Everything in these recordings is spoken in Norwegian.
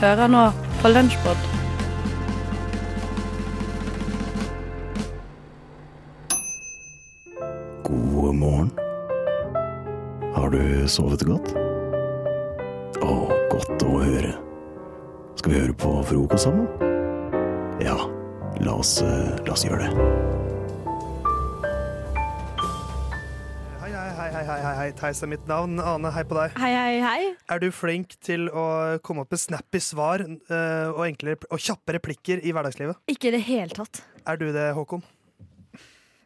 Hører nå på Lunsjpod. God morgen. Har du sovet godt? Å, godt å høre. Skal vi høre på frokost sammen? Ja, la oss, eh, la oss gjøre det. Hei, hei, hei. Theis er mitt navn. Ane, hei på deg. Hei, hei, hei. Er du flink til å komme opp med snappy svar eh, og, enklere, og kjappe replikker i hverdagslivet? Ikke i det hele tatt. Er du det, Håkon?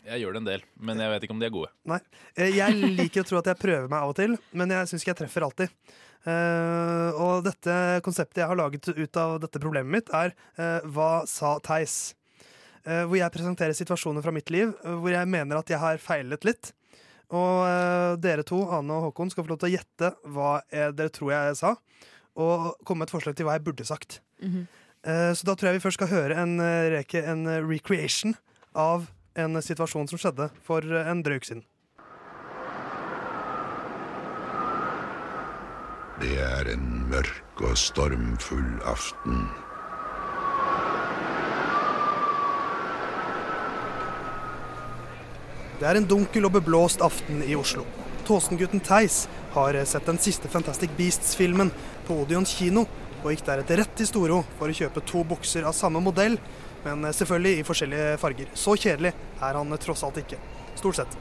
Jeg gjør det en del, men jeg vet ikke om de er gode. Nei. Eh, Jeg liker å tro at jeg prøver meg av og til, men jeg syns ikke jeg treffer alltid. Eh, og dette konseptet jeg har laget ut av dette problemet mitt, er Hva sa Theis? Eh, hvor jeg presenterer situasjoner fra mitt liv hvor jeg mener at jeg har feilet litt. Og eh, dere to, Ane og Håkon, skal få lov til å gjette hva eh, dere tror jeg sa, og komme med et forslag til hva jeg burde sagt. Mhm. Eh, så da tror jeg vi først skal høre en, reke, en recreation av en situasjon som skjedde for en drøy uke siden. Det er en mørk og stormfull aften. Det er en dunkel og beblåst aften i Oslo. Tåsengutten Theis har sett den siste Fantastic Beasts-filmen på Odeon kino, og gikk deretter rett til Storo for å kjøpe to bukser av samme modell, men selvfølgelig i forskjellige farger. Så kjedelig er han tross alt ikke. Stort sett.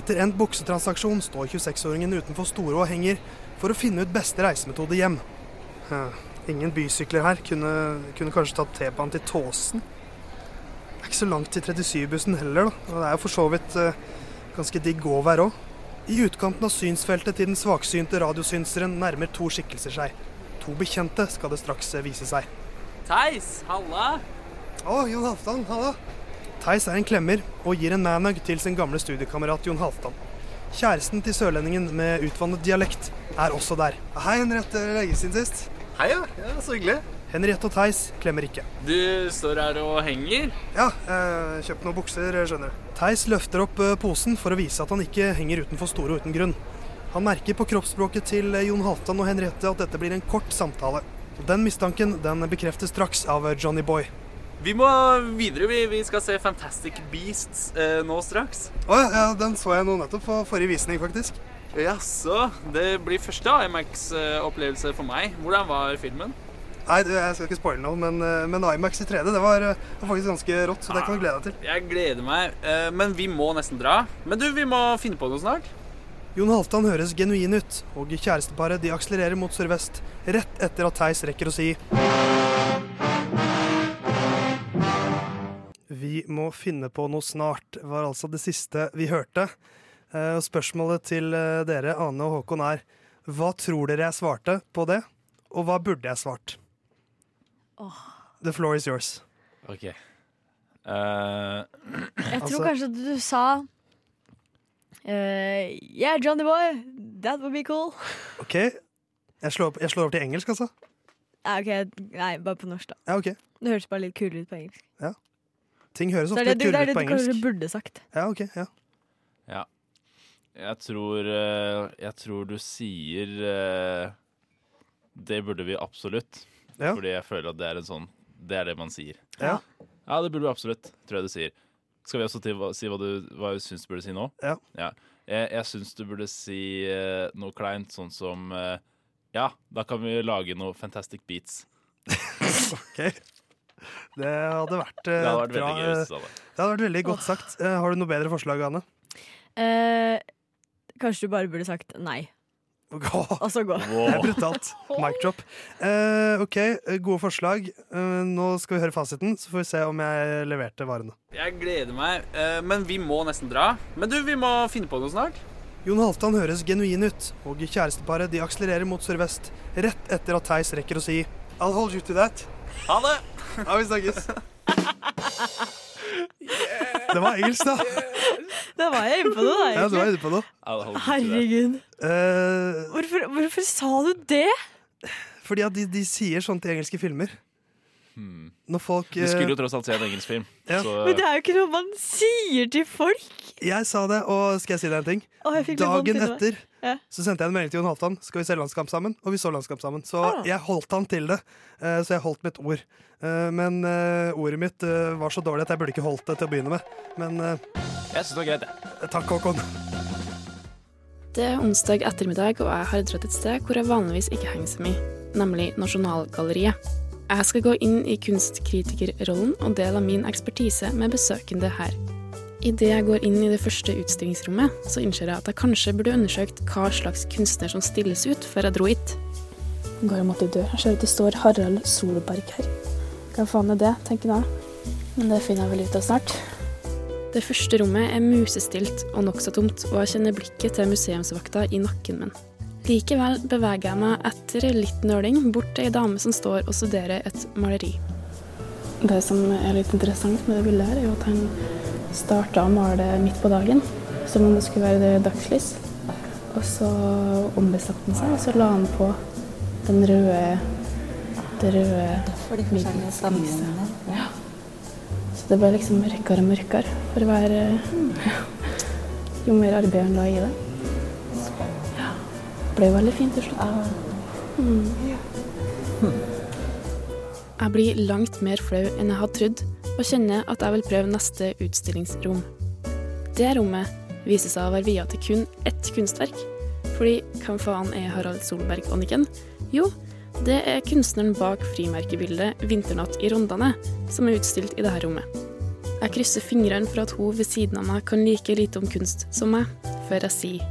Etter endt buksetransaksjon står 26-åringen utenfor Storo og henger for å finne ut beste reisemetode hjem. Ingen bysykler her. Kunne, kunne kanskje tatt T-banen til Tåsen? Ikke så langt til 37-bussen heller, da. Og det er jo for så vidt eh, ganske digg gåvær òg. I utkanten av synsfeltet til den svaksynte radiosynseren nærmer to skikkelser seg. To bekjente skal det straks eh, vise seg. Theis, halla! Å, Jon Halvdan, halla. Theis er en klemmer og gir en manhug til sin gamle studiekamerat Jon Halvdan. Kjæresten til sørlendingen med utvannet dialekt er også der. Hei, Henriette. Lenge siden sist. Hei, ja. ja. Så hyggelig. Henriette og Theis klemmer ikke. Du står her og henger. Ja, eh, kjøpt noen bukser, skjønner du. Theis løfter opp eh, posen for å vise at han ikke henger utenfor Storo uten grunn. Han merker på kroppsspråket til eh, Jon Halvdan og Henriette at dette blir en kort samtale. Den mistanken den bekreftes straks av eh, Johnny Boy. Vi må videre. Vi, vi skal se Fantastic Beasts eh, nå straks. Å ja, ja, den så jeg nå nettopp på forrige visning, faktisk. Jaså. Det blir første IMAX-opplevelse for meg. Hvordan var filmen? Nei, du, jeg skal ikke spoile noe, men, eh, men IMAX i 3D, det var, eh, var faktisk ganske rått, så det kan du glede deg til. Jeg gleder meg, eh, men vi må nesten dra. Men du, vi må finne på noe snart. Jon Halvdan høres genuin ut, og kjæresteparet de akselererer mot sørvest rett etter at Theis rekker å si Vi må finne på noe snart, var altså det siste vi hørte. Og spørsmålet til dere, Ane og Håkon, er hva tror dere jeg svarte på det, og hva burde jeg svart? The floor is yours. Ok. Uh, Jeg tror Altså- kanskje du sa uh, Yeah, Johnny Boy, that would be cool. OK, jeg slår, opp, jeg slår over til engelsk, altså. Nei, ok, nei, bare på norsk, da. Ja, OK. Det høres bare litt kulere ut på engelsk. Ja Ting høres ofte det ut på det, du- det, kulere er det du kanskje burde sagt. Ja, ok, ja. jeg tror eh, Jeg tror du sier eh, Det burde vi absolutt. Ja. Fordi jeg føler at det er en sånn Det er det man sier. Ja. Ja, det burde du absolutt, tror jeg du sier. Skal vi også til, hva- si hva du, hva du syns du burde si nå? Ja. Jeg, jeg syns du burde si eh, noe kleint, sånn som eh, Ja, da kan vi lage noe Fantastic Beats. Ok. Det hadde vært, eh, Det hadde vært bra, veldig gøy. eh, hvis du sa det. Det hadde vært veldig godt sagt. Eh, har du noe bedre forslag, Anne? Eh, kanskje du bare burde sagt nei, og så gå. Det er brutalt. Mic drop. Uh, OK, eh, gode forslag. Uh, nå skal vi høre fasiten, så får vi se om jeg leverte varene. Jeg gleder meg, uh, men vi må nesten dra. Men du, vi må finne på noe snart. Jon Halvdan høres genuin ut, og kjæresteparet de akselererer mot sørvest rett etter at Theis rekker å si I'll hold you to that. Ha det! Ja, vi snakkes. Det var engelsk, da. Da var jeg inne på noe, da. Ja, du var egentlig. inne på noe. Herregud. Eh, Hvorfor, hvorfor sa du det? fordi at de, de sier sånt i engelske filmer. Hmm. Når folk Vi skulle eh, jo tross alt se en engelsk film. Ja. Så Men det er jo ikke noe man sier til folk! Jeg sa det, og skal jeg si deg en ting? Å, jeg fikk litt vondt Dagen inni meg. etter Ja. så sendte jeg en melding til Jon Halvdan. Skal vi se landskamp sammen? Og vi så landskamp sammen. Så Ah. jeg holdt han til det. Eh, Så jeg holdt mitt ord. Eh, Men eh, ordet mitt var så dårlig at jeg burde ikke holdt det til å begynne med. Men jeg syns det var greit, jeg. takk, Håkon. Det er onsdag ettermiddag, og jeg har dratt et sted hvor jeg vanligvis ikke henger så mye, nemlig Nasjonalgalleriet. Jeg skal gå inn i kunstkritikerrollen og dele min ekspertise med besøkende her. Idet jeg går inn i det første utstillingsrommet, så innser jeg at jeg kanskje burde undersøkt hva slags kunstner som stilles ut før jeg dro hit. Går jeg måtte dø. Jeg ser at det står Harald Solberg her. Hva faen er det, tenker jeg. Men det finner jeg vel ut av snart. Det første rommet er musestilt og nokså tomt, og jeg kjenner blikket til museumsvakta i nakken min. Likevel beveger jeg meg etter litt nøling bort til ei dame som står og studerer et maleri. Det som er litt interessant med det bildet her, er jo at han starta å male midt på dagen, som om det skulle være dagslys. Og så ombestemte han seg, og så la han på den røde det røde. Ja. Så det ble liksom mørkere og mørkere for hver. Jo mer arbeid han la i det. Ja. Det ble veldig fint til slutt. Mm. Jeg blir langt mer flau enn jeg hadde trodd, og kjenner at jeg vil prøve neste utstillingsrom. Det rommet viser seg å være via til kun ett kunstverk. Fordi hvem faen er Harald Solberg Anniken? Jo, det er kunstneren bak frimerkebildet 'Vinternatt i Rondane', som er utstilt i dette rommet. Jeg krysser fingrene for at hun ved siden av meg kan like lite om kunst som meg, før jeg sier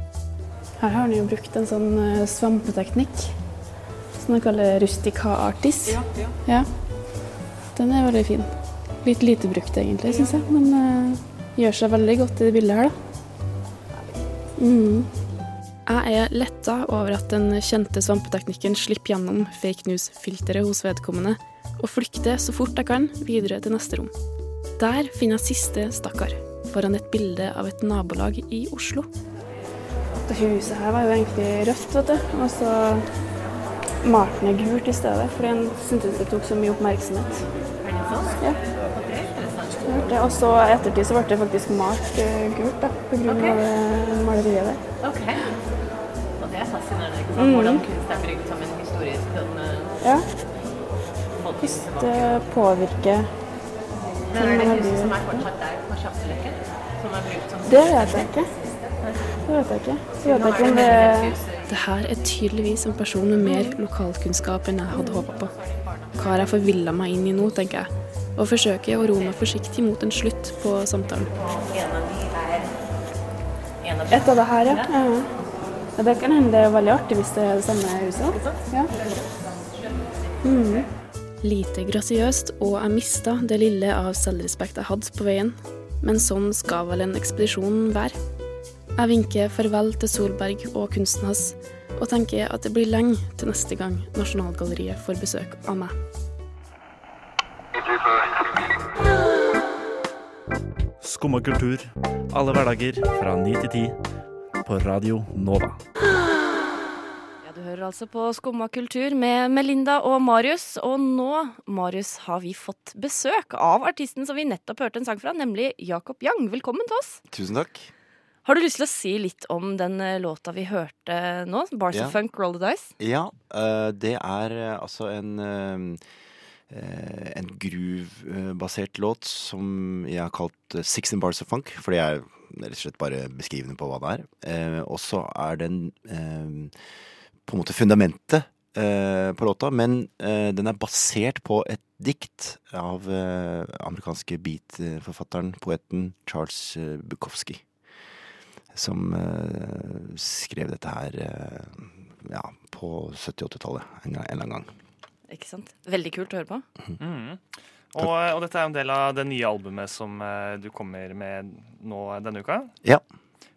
Her har han jo brukt en sånn eh, svampeteknikk, som de kaller rustica artis. Ja, Den er veldig fin. Litt lite brukt egentlig, syns jeg, men uh, gjør seg veldig godt i det bildet her, da. Mm. Jeg er letta over at den kjente svampeteknikken slipper gjennom fake news-filteret hos vedkommende, og flykter så fort jeg kan videre til neste rom. Der finner jeg siste stakkar, foran et bilde av et nabolag i Oslo. Det huset her var jo egentlig rødt, vet du, og så malte den gult i stedet, fordi han syntes det tok så mye oppmerksomhet. Ja. Det. Og så i ettertid så ble det faktisk malt eh, gult, da, på grunn av det maleriet der. Ok. Og det er fascinerende. ikke sant? Hvordan kunst er brukt som en historisk sånn, eh, Ja, det påvirker Men er det huset som er fortsatt der på Sjappeløkken? Som er brukt som Det vet jeg ikke. Det vet jeg ikke. Så vet jeg ikke om det Det her er tydeligvis en person med mer lokalkunnskap enn jeg hadde håpa på. Hva har jeg forvilla meg inn i nå, tenker jeg, og forsøker å roe meg forsiktig mot en slutt på samtalen. Et av det her, ja. ja. ja det kan hende det er veldig artig hvis det er det samme huset. Ja. Mm. Lite grasiøst, og jeg mista det lille av selvrespekt jeg hadde på veien. Men sånn skal vel en ekspedisjon være. Jeg vinker farvel til Solberg og kunsten hans, og tenker at det blir lenge til neste gang Nasjonalgalleriet får besøk av meg. Skumma kultur. Alle hverdager fra ni til ti. På Radio Nova. Ja, Du hører altså på Skumma kultur med Melinda og Marius. Og nå, Marius, har vi fått besøk av artisten som vi nettopp hørte en sang fra, nemlig Jakob Young. Velkommen til oss. Tusen takk. Har du lyst til å si litt om den eh, låta vi hørte nå? Bars yeah. of Funk, Roll the Dice? Ja, eh, det er eh, altså en en groove-basert låt som jeg har kalt 'Sixteen Bars of Funk, fordi jeg er rett og slett bare beskrivende på hva det er. Eh, og så er den eh, på en måte fundamentet eh, på låta, men eh, den er basert på et dikt av eh, amerikanske beat-forfatteren, poeten Charles eh, Bukowski som eh, skrev dette her eh, ja, på 70-80-tallet en, en eller annen gang. Ikke sant? Veldig kult å høre på. Mm. Og, og dette er en del av det nye albumet som eh, du kommer med nå denne uka. Ja.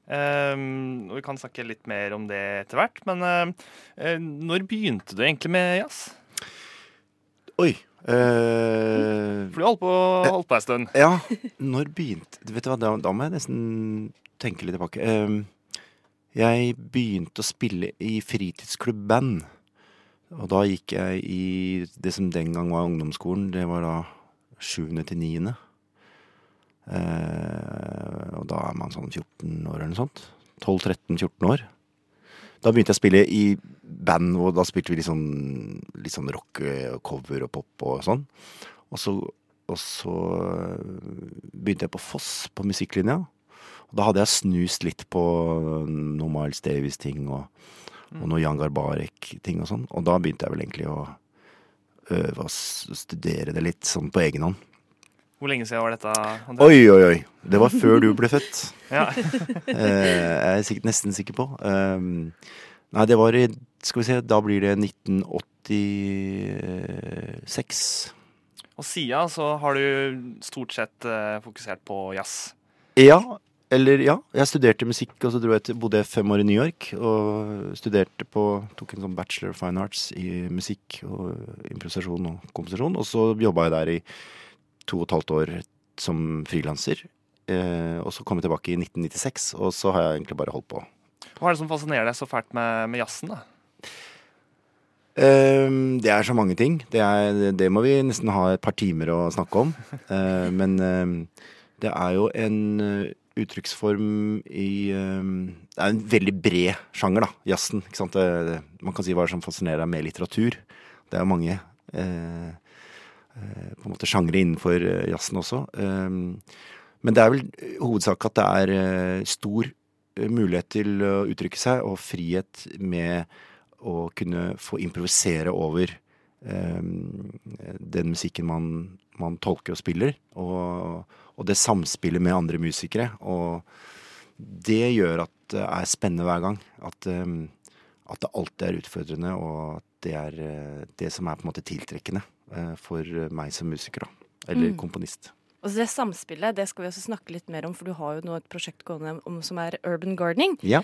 Um, og vi kan snakke litt mer om det etter hvert. Men eh, eh, når begynte du egentlig med jazz? Oi. Uh, For du holdt på, holdt på en stund. ja, når begynte Vet du hva, da, da må jeg nesten tenke litt tilbake. Uh, jeg begynte å spille i fritidsklubbband. Og da gikk jeg i det som den gang var ungdomsskolen. Det var da sjuende til niende. Eh, og da er man sånn 14 år eller noe sånt. 12-13-14 år. Da begynte jeg å spille i band, og da spilte vi litt sånn, litt sånn rock, og cover og pop og sånn. Og så, og så begynte jeg på Foss, på musikklinja. Og da hadde jeg snust litt på noe Miles Davis-ting og, og noe Jan Garbarek-ting og sånn. Og da begynte jeg vel egentlig å øve og studere det litt sånn på egen hånd. Hvor lenge siden var dette? André? Oi, oi, oi. Det var før du ble født. Ja. Eh, jeg er sikkert, nesten sikker på. Um, nei, det var i Skal vi se, da blir det 1986. Og siden så har du stort sett eh, fokusert på jazz. Ja, eller ja. Jeg studerte musikk, og så jeg bodde jeg fem år i New York. Og studerte på Tok en sånn bachelor of fine arts i musikk og improvisasjon og komposisjon. Og så jobba jeg der i to og et halvt år som frilanser. Eh, og så kom jeg tilbake i 1996, og så har jeg egentlig bare holdt på. Hva er det som fascinerer deg så fælt med, med jazzen? da? Um, det er så mange ting. Det, er, det må vi nesten ha et par timer å snakke om. Uh, men um, det er jo en uttrykksform i ehm, Det er en veldig bred sjanger, da. Jazzen. Ikke sant? Det, man kan si hva som fascinerer deg med litteratur. Det er mange eh, eh, på en måte sjangre innenfor eh, jazzen også. Ehm, men det er vel hovedsak at det er eh, stor mulighet til å uttrykke seg, og frihet med å kunne få improvisere over eh, den musikken man, man tolker og spiller. Og, og det samspillet med andre musikere. Og det gjør at det er spennende hver gang. At, eh, at det alltid er utfordrende, og at det er eh, det som er på en måte tiltrekkende eh, for meg som musiker, da. Eller Mm. komponist. Og så det samspillet det skal vi også snakke litt mer om, for du har jo nå et prosjekt gående om, som er urban gardening. Ja.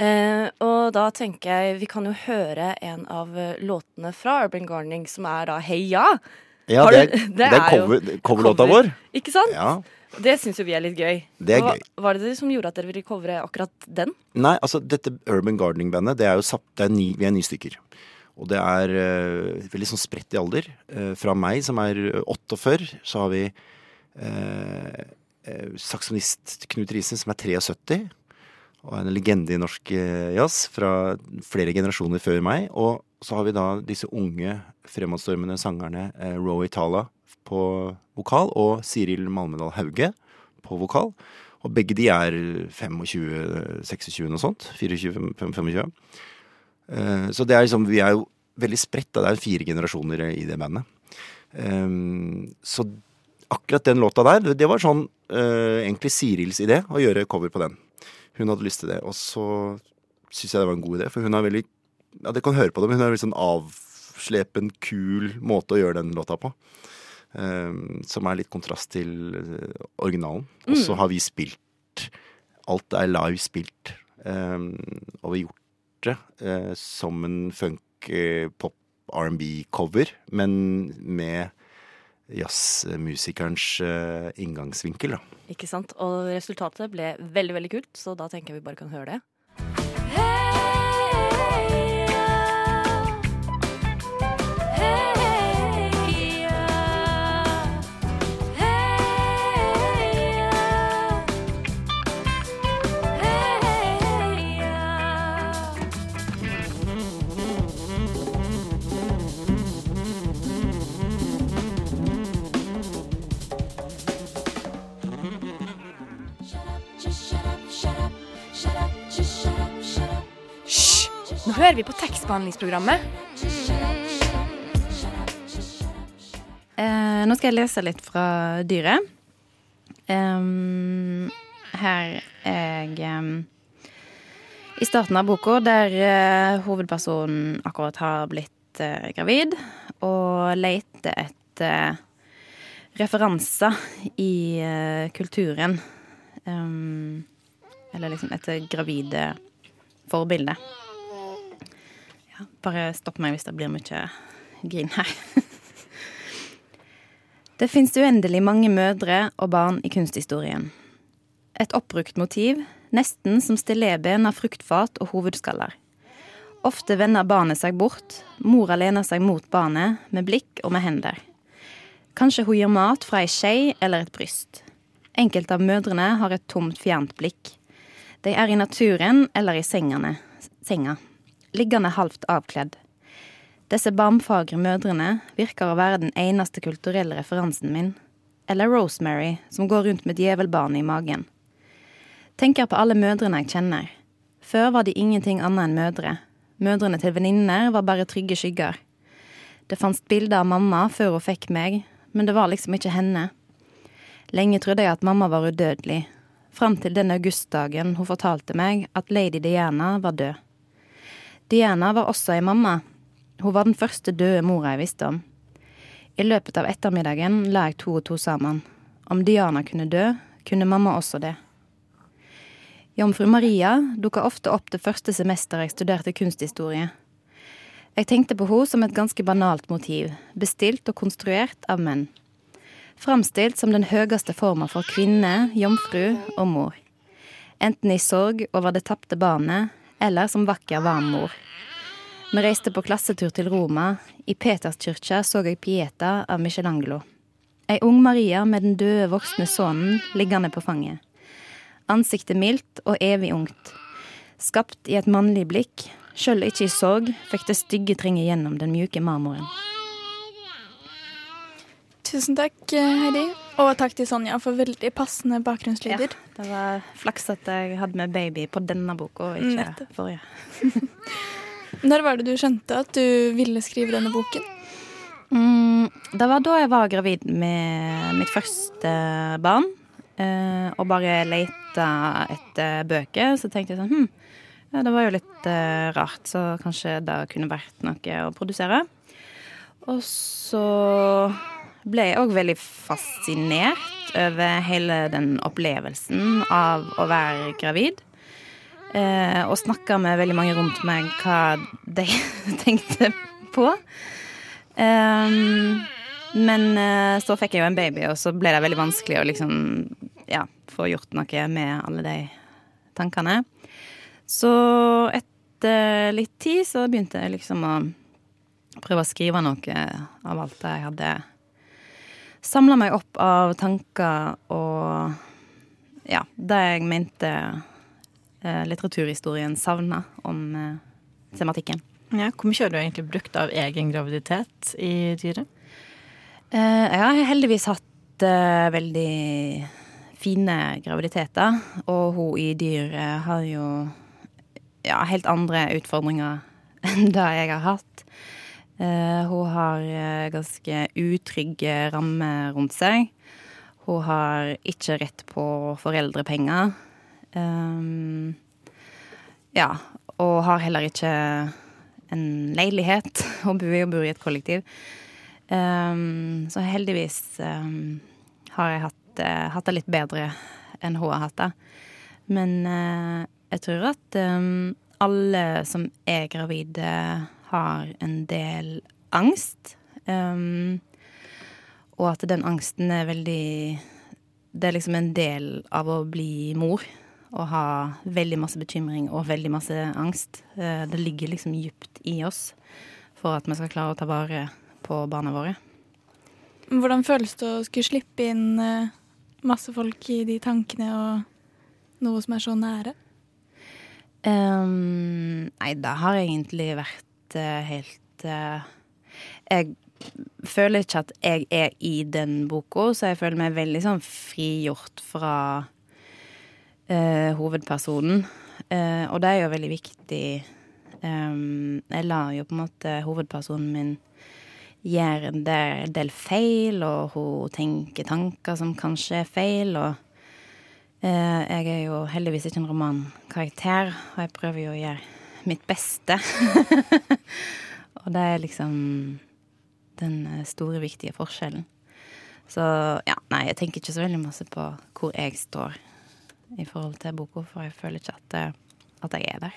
Eh, og da tenker jeg vi kan jo høre en av eh, låtene fra Urban Gardening, som er da Heia! ja. Ja, Har det er, det er cover, coverlåta vår. Ikke sant? Ja. Det syns jo vi er litt gøy. Det er Hva gøy. var det det som gjorde at dere ville covre akkurat den? Nei, altså dette Urban Gardening-bandet, det er jo satt, det er ni, vi er ni stykker. Og det er uh, veldig sånn spredt i alder. Uh, fra meg, som er 48, så har vi uh, eh, saksofonist Knut Risen, som er 73. Og en legende i norsk jazz fra flere generasjoner før meg. Og så har vi da disse unge fremadstormende sangerne eh, Roy Tala på vokal og Siril Malmedal Hauge på vokal. Og begge de er 25, 26 noe sånt. 24, 25. Eh, Så det er liksom, vi er jo veldig spredt. Da. Det er fire generasjoner i det bandet. Um, så akkurat den låta der, det- var sånn eh, egentlig Sirils idé å gjøre cover på den. Hun hadde lyst til det. Og så syns jeg det var en god idé, for hun har veldig Ja, dere kan høre på det, men hun har en veldig sånn avslepen, kul måte å gjøre den låta på. Um, som er litt kontrast til eh, originalen. Og så Mm. har vi spilt Alt er live spilt. Um, og vi har gjort det eh, som en funk, eh, men med jazzmusikerens inngangsvinkel, da. Ikke sant? Og resultatet ble veldig, veldig kult, så da tenker jeg vi bare kan høre det. Hører vi på tekstbehandlingsprogrammet. Eh, nå skal jeg lese litt fra dyret. Um, her er jeg um, i starten av boka, der uh, hovedpersonen akkurat har blitt uh, gravid, og leter etter referanser i kulturen. Um, eller liksom etter gravide forbilder. Bare stopp meg hvis det blir mye grin her. Det fins uendelig mange mødre og barn i kunsthistorien. Et oppbrukt motiv, nesten som stilleben av fruktfat og hovedskaller. Ofte vender barnet seg bort, mora lener seg mot barnet med blikk og med hender. Kanskje hun gir mat fra ei skje eller et bryst. Enkelte av mødrene har et tomt, fjernt blikk. De er i naturen eller i sengene, senga, liggende halvt avkledd. Disse barmfagre mødrene virker å være den eneste kulturelle referansen min. Eller Rosemary, som går rundt med djevelbarnet i magen. Tenker på alle mødrene jeg kjenner. Før var de ingenting annet enn mødre. Mødrene til venninner var bare trygge skygger. Det fantes bilder av mamma før hun fikk meg, men det var liksom ikke henne. Lenge trodde jeg at mamma var udødelig, fram til den augustdagen hun fortalte meg at lady Diana var død. Diana var også ei mamma. Hun var den første døde mora jeg visste om. I løpet av ettermiddagen la jeg to og to sammen. Om Diana kunne dø, kunne mamma også det. Jomfru Maria dukka ofte opp det første semesteret jeg studerte kunsthistorie. Jeg tenkte på henne som et ganske banalt motiv, bestilt og konstruert av menn. Framstilt som den høyeste forma for kvinne, jomfru og mor. Enten i sorg over det tapte barnet, eller som vakker, varmor. Vi reiste på klassetur til Roma. I Peterskirka så jeg Pieta av Michelangelo. Ei ung Maria med den døde voksne sønnen liggende på fanget. Ansiktet mildt og evig ungt. Skapt i et mannlig blikk, sjøl ikke i sorg, fikk det stygge trenge gjennom den mjuke marmoren. Tusen takk, Heidi. Og takk til Sonja for veldig passende bakgrunnslyder. Ja, det var flaks at jeg hadde med baby på denne boka, og ikke Nettopp. forrige. Når var det du skjønte at du ville skrive denne boken? Mm, det var da jeg var gravid med mitt første barn, eh, og bare leita etter bøker. Så tenkte jeg sånn hm, ja, det var jo litt eh, rart, så kanskje det kunne vært noe å produsere. Og så ble jeg òg veldig fascinert over hele den opplevelsen av å være gravid. Eh, og snakka med veldig mange rundt meg hva de tenkte på. Eh, men så fikk jeg jo en baby, og så ble det veldig vanskelig å liksom ja, få gjort noe med alle de tankene. Så etter litt tid så begynte jeg liksom å prøve å skrive noe av alt jeg hadde samla meg opp av tanker og ja, det jeg mente eh, litteraturhistorien savna om eh, tematikken. Ja, hvor mye har du egentlig brukt av egen graviditet i dyret? Eh, jeg har heldigvis hatt eh, veldig fine graviditeter, og hun i dyret har jo ja, helt andre utfordringer enn det jeg har hatt. Eh, hun har eh, ganske utrygge rammer rundt seg. Hun har ikke rett på foreldrepenger. Um, ja, og har heller ikke en leilighet. Hun bor, hun bor i et kollektiv. Um, så heldigvis um, har jeg hatt, uh, hatt det litt bedre enn hun har hatt det. Men uh, jeg tror at alle som er gravide, har en del angst. Um, og at den angsten er veldig Det er liksom en del av å bli mor. Å ha veldig masse bekymring og veldig masse angst. Uh, det ligger liksom djupt i oss for at vi skal klare å ta vare på barna våre. Hvordan føles det å skulle slippe inn eh, masse folk i de tankene og noe som er så nære? Um, nei, det har egentlig vært eh, helt eh, Jeg føler ikke at jeg er i den boka, så jeg føler meg veldig sånn frigjort fra eh, hovedpersonen. Eh, og det er jo veldig viktig. Jeg lar jo på en måte hovedpersonen min gjøre en del, del feil, og hun tenker tanker som kanskje er feil, og jeg er jo heldigvis ikke en romankarakter, og jeg prøver jo å gjøre mitt beste. og det er liksom den eh, store, viktige forskjellen. Så ja, nei, jeg tenker ikke så veldig masse på hvor jeg står i forhold til boka, for jeg føler ikke at, eh, at jeg er der.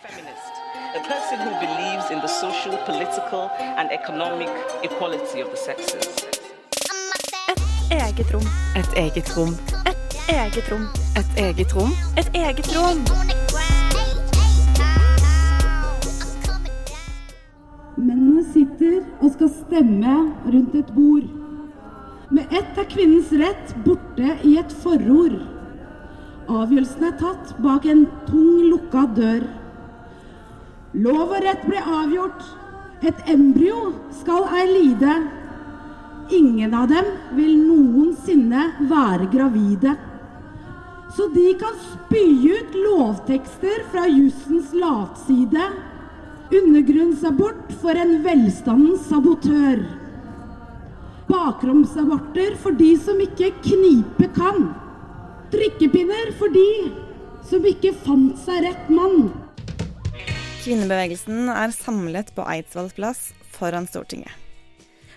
A person who believes in the social, political, and economic equality of the sexes. Eget rom. Et eget rom. et Eget rom. Et eget rom. Et eget rom. Sitter og skal stemme rundt et bord. Med ett er kvinnens rett borte i et forord. Avgjørelsen er tatt bak en tung, lukka dør. Lov og rett ble avgjort. Et embryo skal ei lide. Ingen av dem vil noensinne være gravide. Så de kan spy ut lovtekster fra jussens latside. Undergrunnsabort for en velstandens sabotør. Bakromsaborter for de som ikke knipe kan. Drikkepinner for de som ikke fant seg rett mann. Kvinnebevegelsen er samlet på Eidsvolls plass foran Stortinget.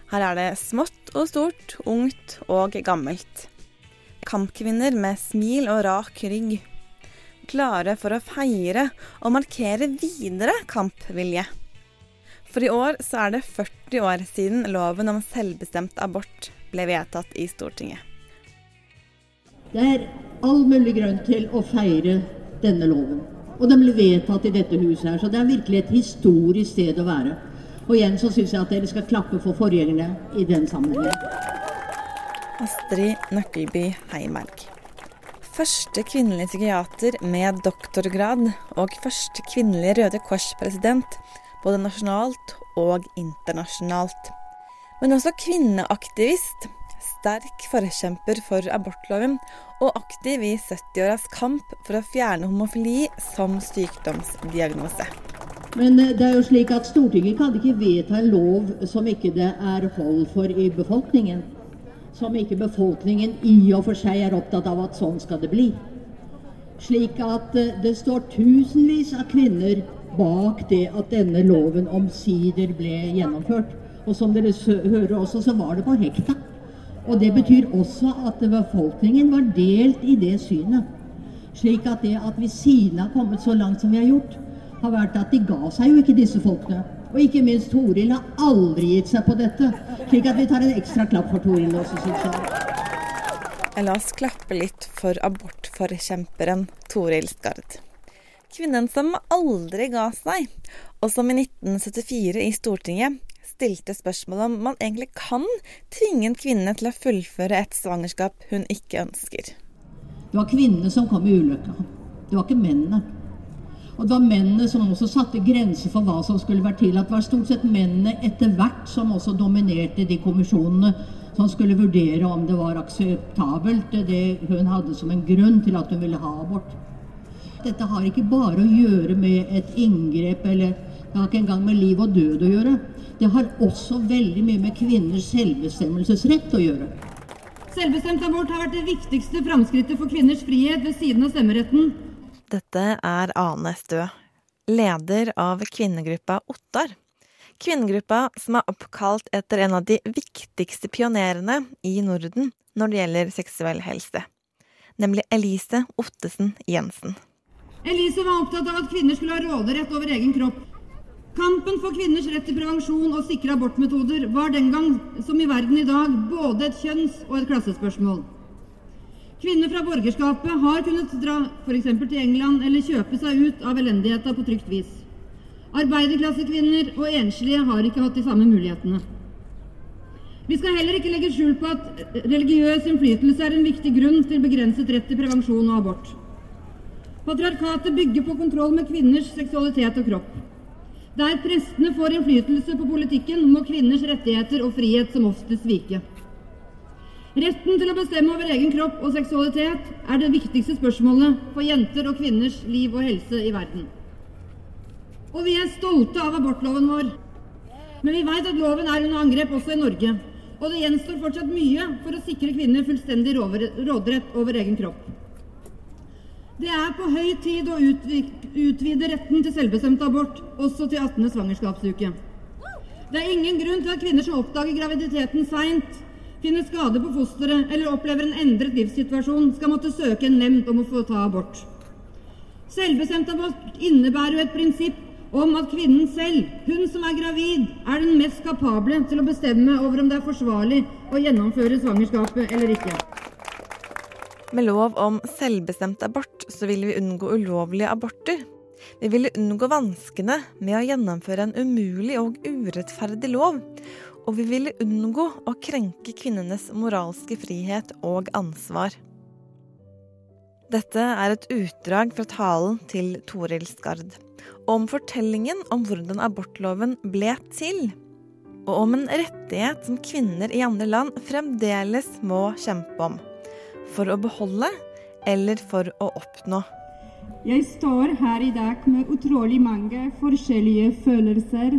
Her er det smått og stort, ungt og gammelt. Kampkvinner med smil og rak rygg. Klare for å feire og markere videre kampvilje. For i år så er det 40 år siden loven om selvbestemt abort ble vedtatt i Stortinget. Det er all mulig grunn til å feire denne loven. Og den ble vedtatt i dette huset her, så det er virkelig et historisk sted å være. Og igjen så syns jeg at dere skal klappe for forgjengerne i den sammenhengen. Astrid Nøkkelby Heimerg. Første kvinnelige psykiater med doktorgrad og første kvinnelige Røde Kors-president, både nasjonalt og internasjonalt. Men også kvinneaktivist, sterk forkjemper for abortloven og aktiv i 70-åras kamp for å fjerne homofili som sykdomsdiagnose. Men eh, det er jo slik at Stortinget kan ikke vedta en lov som ikke det er hold for i befolkningen. Som ikke befolkningen i og for seg er opptatt av at sånn skal det bli. Slik at eh, det står tusenvis av kvinner bak det at denne loven omsider ble gjennomført. Og som dere hører også, så var det på hekta. Og det betyr også at befolkningen var delt i det synet. Slik at det at vi siden har kommet så langt som vi har gjort, har vært at de ga seg jo ikke disse folkene. Og ikke minst Toril har aldri gitt seg på dette. Slik at vi tar en ekstra klapp for Toril også, syns jeg. La oss klappe litt for abortforkjemperen Toril Skard. Kvinnen som aldri ga seg, og som i 1974 i Stortinget stilte spørsmål om man egentlig kan tvinge en kvinne til å fullføre et svangerskap hun ikke ønsker. Det var kvinnene som kom i ulykka. Det var ikke mennene. Og det var mennene som også satte grenser for hva som skulle vært tillatt. Det var stort sett mennene etter hvert som også dominerte de kommisjonene som skulle vurdere om det var akseptabelt, det hun hadde som en grunn til at hun ville ha abort. Dette har ikke bare å gjøre med et inngrep, eller det har ikke engang med liv og død å gjøre. Det har også veldig mye med kvinners selvbestemmelsesrett å gjøre. Selvbestemt abort har vært det viktigste framskrittet for kvinners frihet ved siden av stemmeretten. Dette er Ane Stø, leder av kvinnegruppa Ottar. Kvinnegruppa som er oppkalt etter en av de viktigste pionerene i Norden når det gjelder seksuell helse, nemlig Elise Ottesen Jensen. Elise var opptatt av at kvinner skulle ha råderett over egen kropp. Kampen for kvinners rett til prevensjon og sikre abortmetoder var den gang, som i verden i dag, både et kjønns- og et klassespørsmål. Kvinner fra borgerskapet har kunnet dra f.eks. til England eller kjøpe seg ut av elendigheta på trygt vis. Arbeiderklassekvinner og enslige har ikke hatt de samme mulighetene. Vi skal heller ikke legge skjul på at religiøs innflytelse er en viktig grunn til begrenset rett til prevensjon og abort. Patriarkatet bygger på kontroll med kvinners seksualitet og kropp. Der prestene får innflytelse på politikken, må kvinners rettigheter og frihet som oftest vike. Retten til å bestemme over egen kropp og seksualitet er det viktigste spørsmålet for jenter og kvinners liv og helse i verden. Og vi er stolte av abortloven vår. Men vi veit at loven er under angrep også i Norge. Og det gjenstår fortsatt mye for å sikre kvinner fullstendig råderett over egen kropp. Det er på høy tid å utvide retten til selvbestemt abort også til 18. svangerskapsuke. Det er ingen grunn til at kvinner som oppdager graviditeten seint, finner skade på fosteret eller opplever en endret livssituasjon, skal måtte søke en nemnd om å få ta abort. Selvbestemt abort innebærer jo et prinsipp om at kvinnen selv, hun som er gravid, er den mest kapable til å bestemme over om det er forsvarlig å gjennomføre svangerskapet eller ikke. Med lov om selvbestemt abort så vil vi unngå ulovlige aborter. Vi ville unngå vanskene med å gjennomføre en umulig og urettferdig lov. Og vi ville unngå å krenke kvinnenes moralske frihet og ansvar. Dette er et utdrag fra talen til Toril Skard. Om fortellingen om hvordan abortloven ble til. Og om en rettighet som kvinner i andre land fremdeles må kjempe om. For å beholde eller for å oppnå. Jeg står her i dag med utrolig mange forskjellige følelser.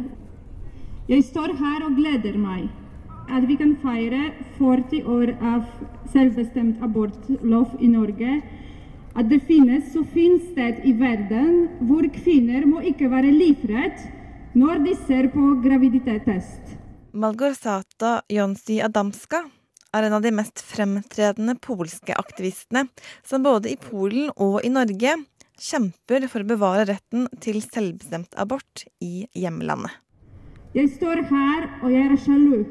Jeg står her og gleder meg. At vi kan feire 40 år av selvbestemt abortlov i Norge. At det finnes så fint sted i verden hvor kvinner må ikke være livredd når de ser på graviditetstest. Malgorzata Jonsi Adamska er en av de mest fremtredende polske aktivistene som både i Polen og i Norge kjemper for å bevare retten til selvbestemt abort i hjemlandet. Jeg står her og jeg er sjalu.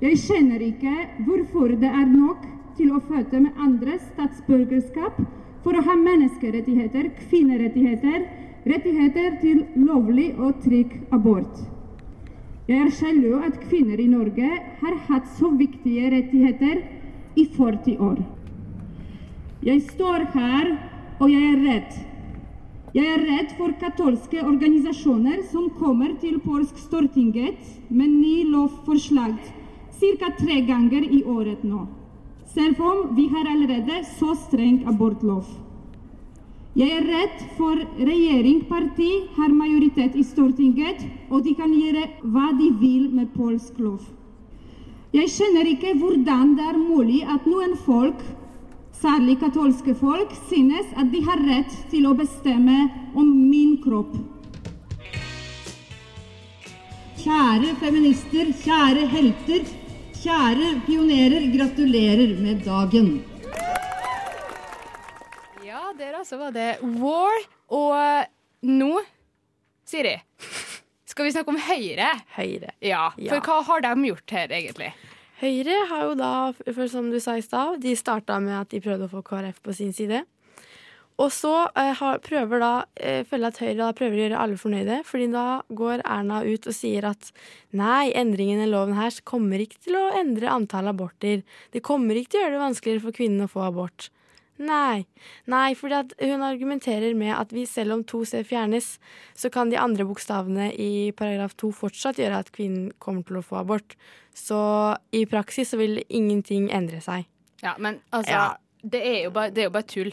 Jeg skjønner ikke hvorfor det er nok til å føde med andres statsborgerskap for å ha menneskerettigheter, kvinnerettigheter, rettigheter til lovlig og trygg abort. Jeg er sjalu at kvinner i Norge har hatt så viktige rettigheter i 40 år. Jeg står her og jeg er redd. Jeg er redd for katolske organisasjoner som kommer til polsk Stortinget med ny lovforslag ca. tre ganger i året nå. Selv om vi har allerede så streng abortlov. Jeg er redd for regjeringsparti har majoritet i Stortinget, og de kan gjøre hva de vil med polsk lov. Jeg skjønner ikke hvordan det er mulig at noen folk, særlig katolske folk, synes at de har rett til å bestemme om min kropp. Kjære feminister, kjære helter, kjære pionerer, gratulerer med dagen. Ja, der altså var det War. Og nå, Siri, skal vi snakke om Høyre. Høyre. Ja, For Ja. hva har de gjort her, egentlig? Høyre har jo da, som du sa i stad, de starta med at de prøvde å få KrF på sin side. Og så eh, prøver da, eh, føler at Høyre da prøver å gjøre alle fornøyde, fordi da går Erna ut og sier at nei, endringen i loven her kommer ikke til å endre antall aborter. Det kommer ikke til å gjøre det vanskeligere for kvinnen å få abort. Nei. Nei, fordi at hun argumenterer med at vi selv om to C fjernes, så kan de andre bokstavene i paragraf to fortsatt gjøre at kvinnen kommer til å få abort. Så i praksis så vil ingenting endre seg. Ja, men altså, Ja. det, er jo bare, det er jo bare tull.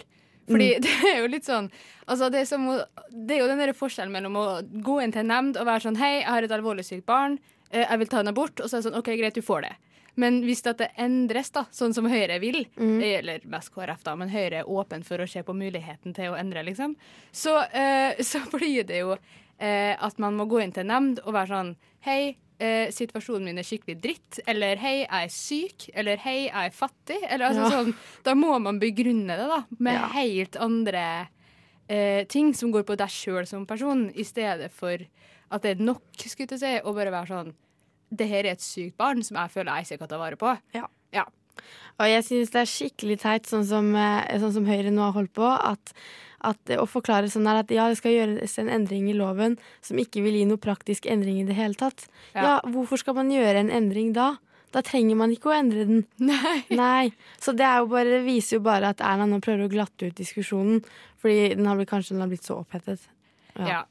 Fordi Mm. det er jo litt sånn altså det, er som det er jo den der forskjellen mellom å gå inn til en nemnd og være sånn Hei, jeg har et alvorlig sykt barn, eh, jeg vil ta en abort. Og så er det sånn OK, greit, du får det. Men hvis det endres, da, sånn som Høyre vil, Mm. eller mest KrF, da, men Høyre er åpen for å se på muligheten til å endre, liksom, så, eh, så blir det jo eh, at man må gå inn til nemnd og være sånn Hei, eh, situasjonen min er skikkelig dritt. Eller hei, jeg er syk. Eller hei, jeg er fattig. Eller altså Ja. sånn Da må man begrunne det, da, med Ja. helt andre eh, ting som går på deg sjøl som person, i stedet for at det er nok, skulle jeg si, å bare være sånn Det her er et sykt barn som jeg føler jeg ikke kan ta vare på. Ja. Ja. Og jeg synes det er skikkelig teit, sånn som, eh, sånn som Høyre nå har holdt på, at, at å forklare sånn her at ja, det skal gjøres en endring i loven som ikke vil gi noe praktisk endring i det hele tatt. Ja, Ja. hvorfor skal man gjøre en endring da? Da trenger man ikke å endre den. Nei. Så det jo bare, det viser jo bare at Erna nå prøver å glatte ut diskusjonen, fordi den har blitt, kanskje den har blitt så opphetet. Ja. ja.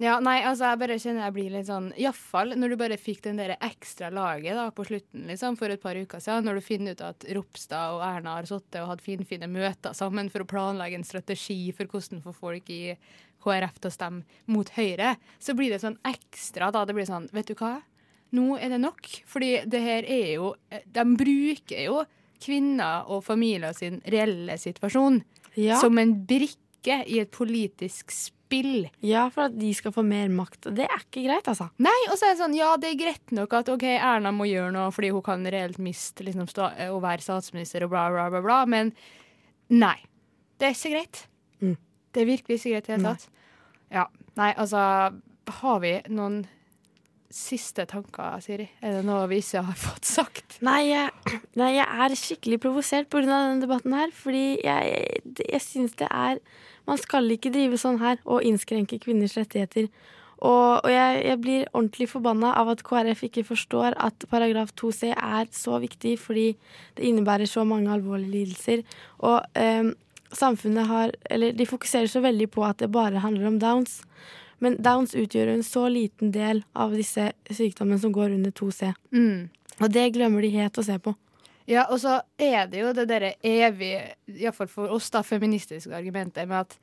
Nei, altså, jeg bare kjenner jeg blir litt sånn Iallfall når du bare fikk den der ekstra laget da, på slutten, liksom, for et par uker siden. Når du finner ut at Ropstad og Erna har sittet og hatt finfine møter sammen for å planlegge en strategi for hvordan få folk i KrF til å stemme mot Høyre, så blir det sånn ekstra da. Det blir sånn, vet du hva? Nå er det nok. Fordi det her er jo De bruker jo kvinner og familier sin reelle situasjon Ja. som en brikke i et politisk spill. Ja, for at de skal få mer makt. Det er ikke greit, altså. Nei, og så er det sånn, ja, det er greit nok at ok, Erna må gjøre noe fordi hun kan reelt miste liksom, sta å være statsminister og bla, bla, bla, bla, men nei. Det er ikke greit. Mm. Det er virkelig ikke greit i det hele tatt. Ja, nei, altså, har vi noen siste tanker, Siri? Er det noe vi ikke har fått sagt? Nei, jeg, Nei, jeg er skikkelig provosert pga. denne debatten her. Fordi jeg, jeg syns det er Man skal ikke drive sånn her og innskrenke kvinners rettigheter. Og, og jeg, jeg blir ordentlig forbanna av at KrF ikke forstår at paragraf 2c er så viktig fordi det innebærer så mange alvorlige lidelser. Og eh, samfunnet har Eller de fokuserer så veldig på at det bare handler om downs. Men downs utgjør en så liten del av disse sykdommene som går under 2C. Mm. Og det glemmer de helt å se på. Ja, og så er det jo det derre evige, iallfall for oss, da, feministiske argumentet med at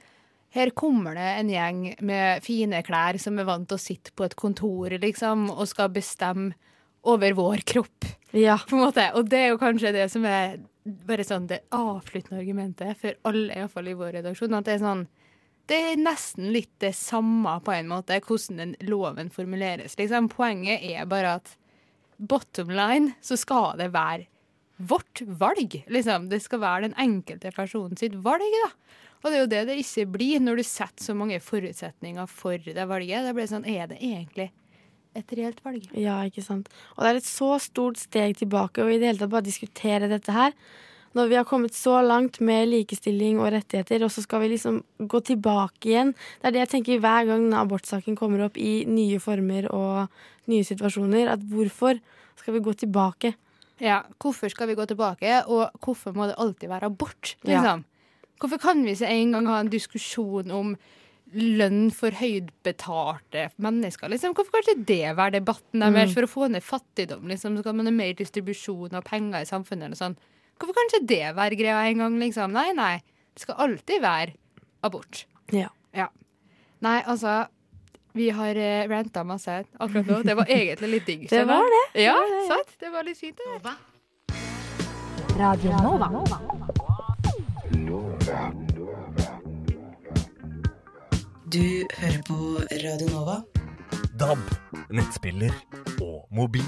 her kommer det en gjeng med fine klær som er vant til å sitte på et kontor, liksom, og skal bestemme over vår kropp. Ja. På en måte. Og det er jo kanskje det som er bare sånn det avsluttende argumentet for alle, iallfall i vår redaksjon. At det er sånn Det er nesten litt det samme, på en måte, hvordan den loven formuleres. Liksom. Poenget er bare at bottom line så skal det være vårt valg. Liksom. Det skal være den enkelte personen sitt valg, da. Og det er jo det det ikke blir når du setter så mange forutsetninger for det valget. Da blir det sånn, er det egentlig et reelt valg? Ja, ikke sant. Og det er et så stort steg tilbake å i det hele tatt bare diskutere dette her. Når vi har kommet så langt med likestilling og rettigheter, og så skal vi liksom gå tilbake igjen. Det er det jeg tenker hver gang abortsaken kommer opp i nye former og nye situasjoner. At hvorfor skal vi gå tilbake? Ja, hvorfor skal vi gå tilbake, og hvorfor må det alltid være abort? Ja. Liksom? Hvorfor kan vi ikke en gang ha en diskusjon om lønn for høydbetalte mennesker? Liksom? Hvorfor kan ikke det være debatten deres Mm. for å få ned fattigdom? Liksom? kan man ha mer distribusjon av penger i samfunnet? Eller sånn? Hvorfor kan ikke det være greia en gang? Liksom? Nei, nei. Det skal alltid være abort. Ja. Ja. Nei, altså Vi har uh, ranta masse akkurat nå. Det var egentlig litt digg. Det var det. Ja, Ja, ja, ja. sant? Det var litt fint. Det. Radio Nova. Nova. Du hører på Radio Nova. DAB, nettspiller og mobil.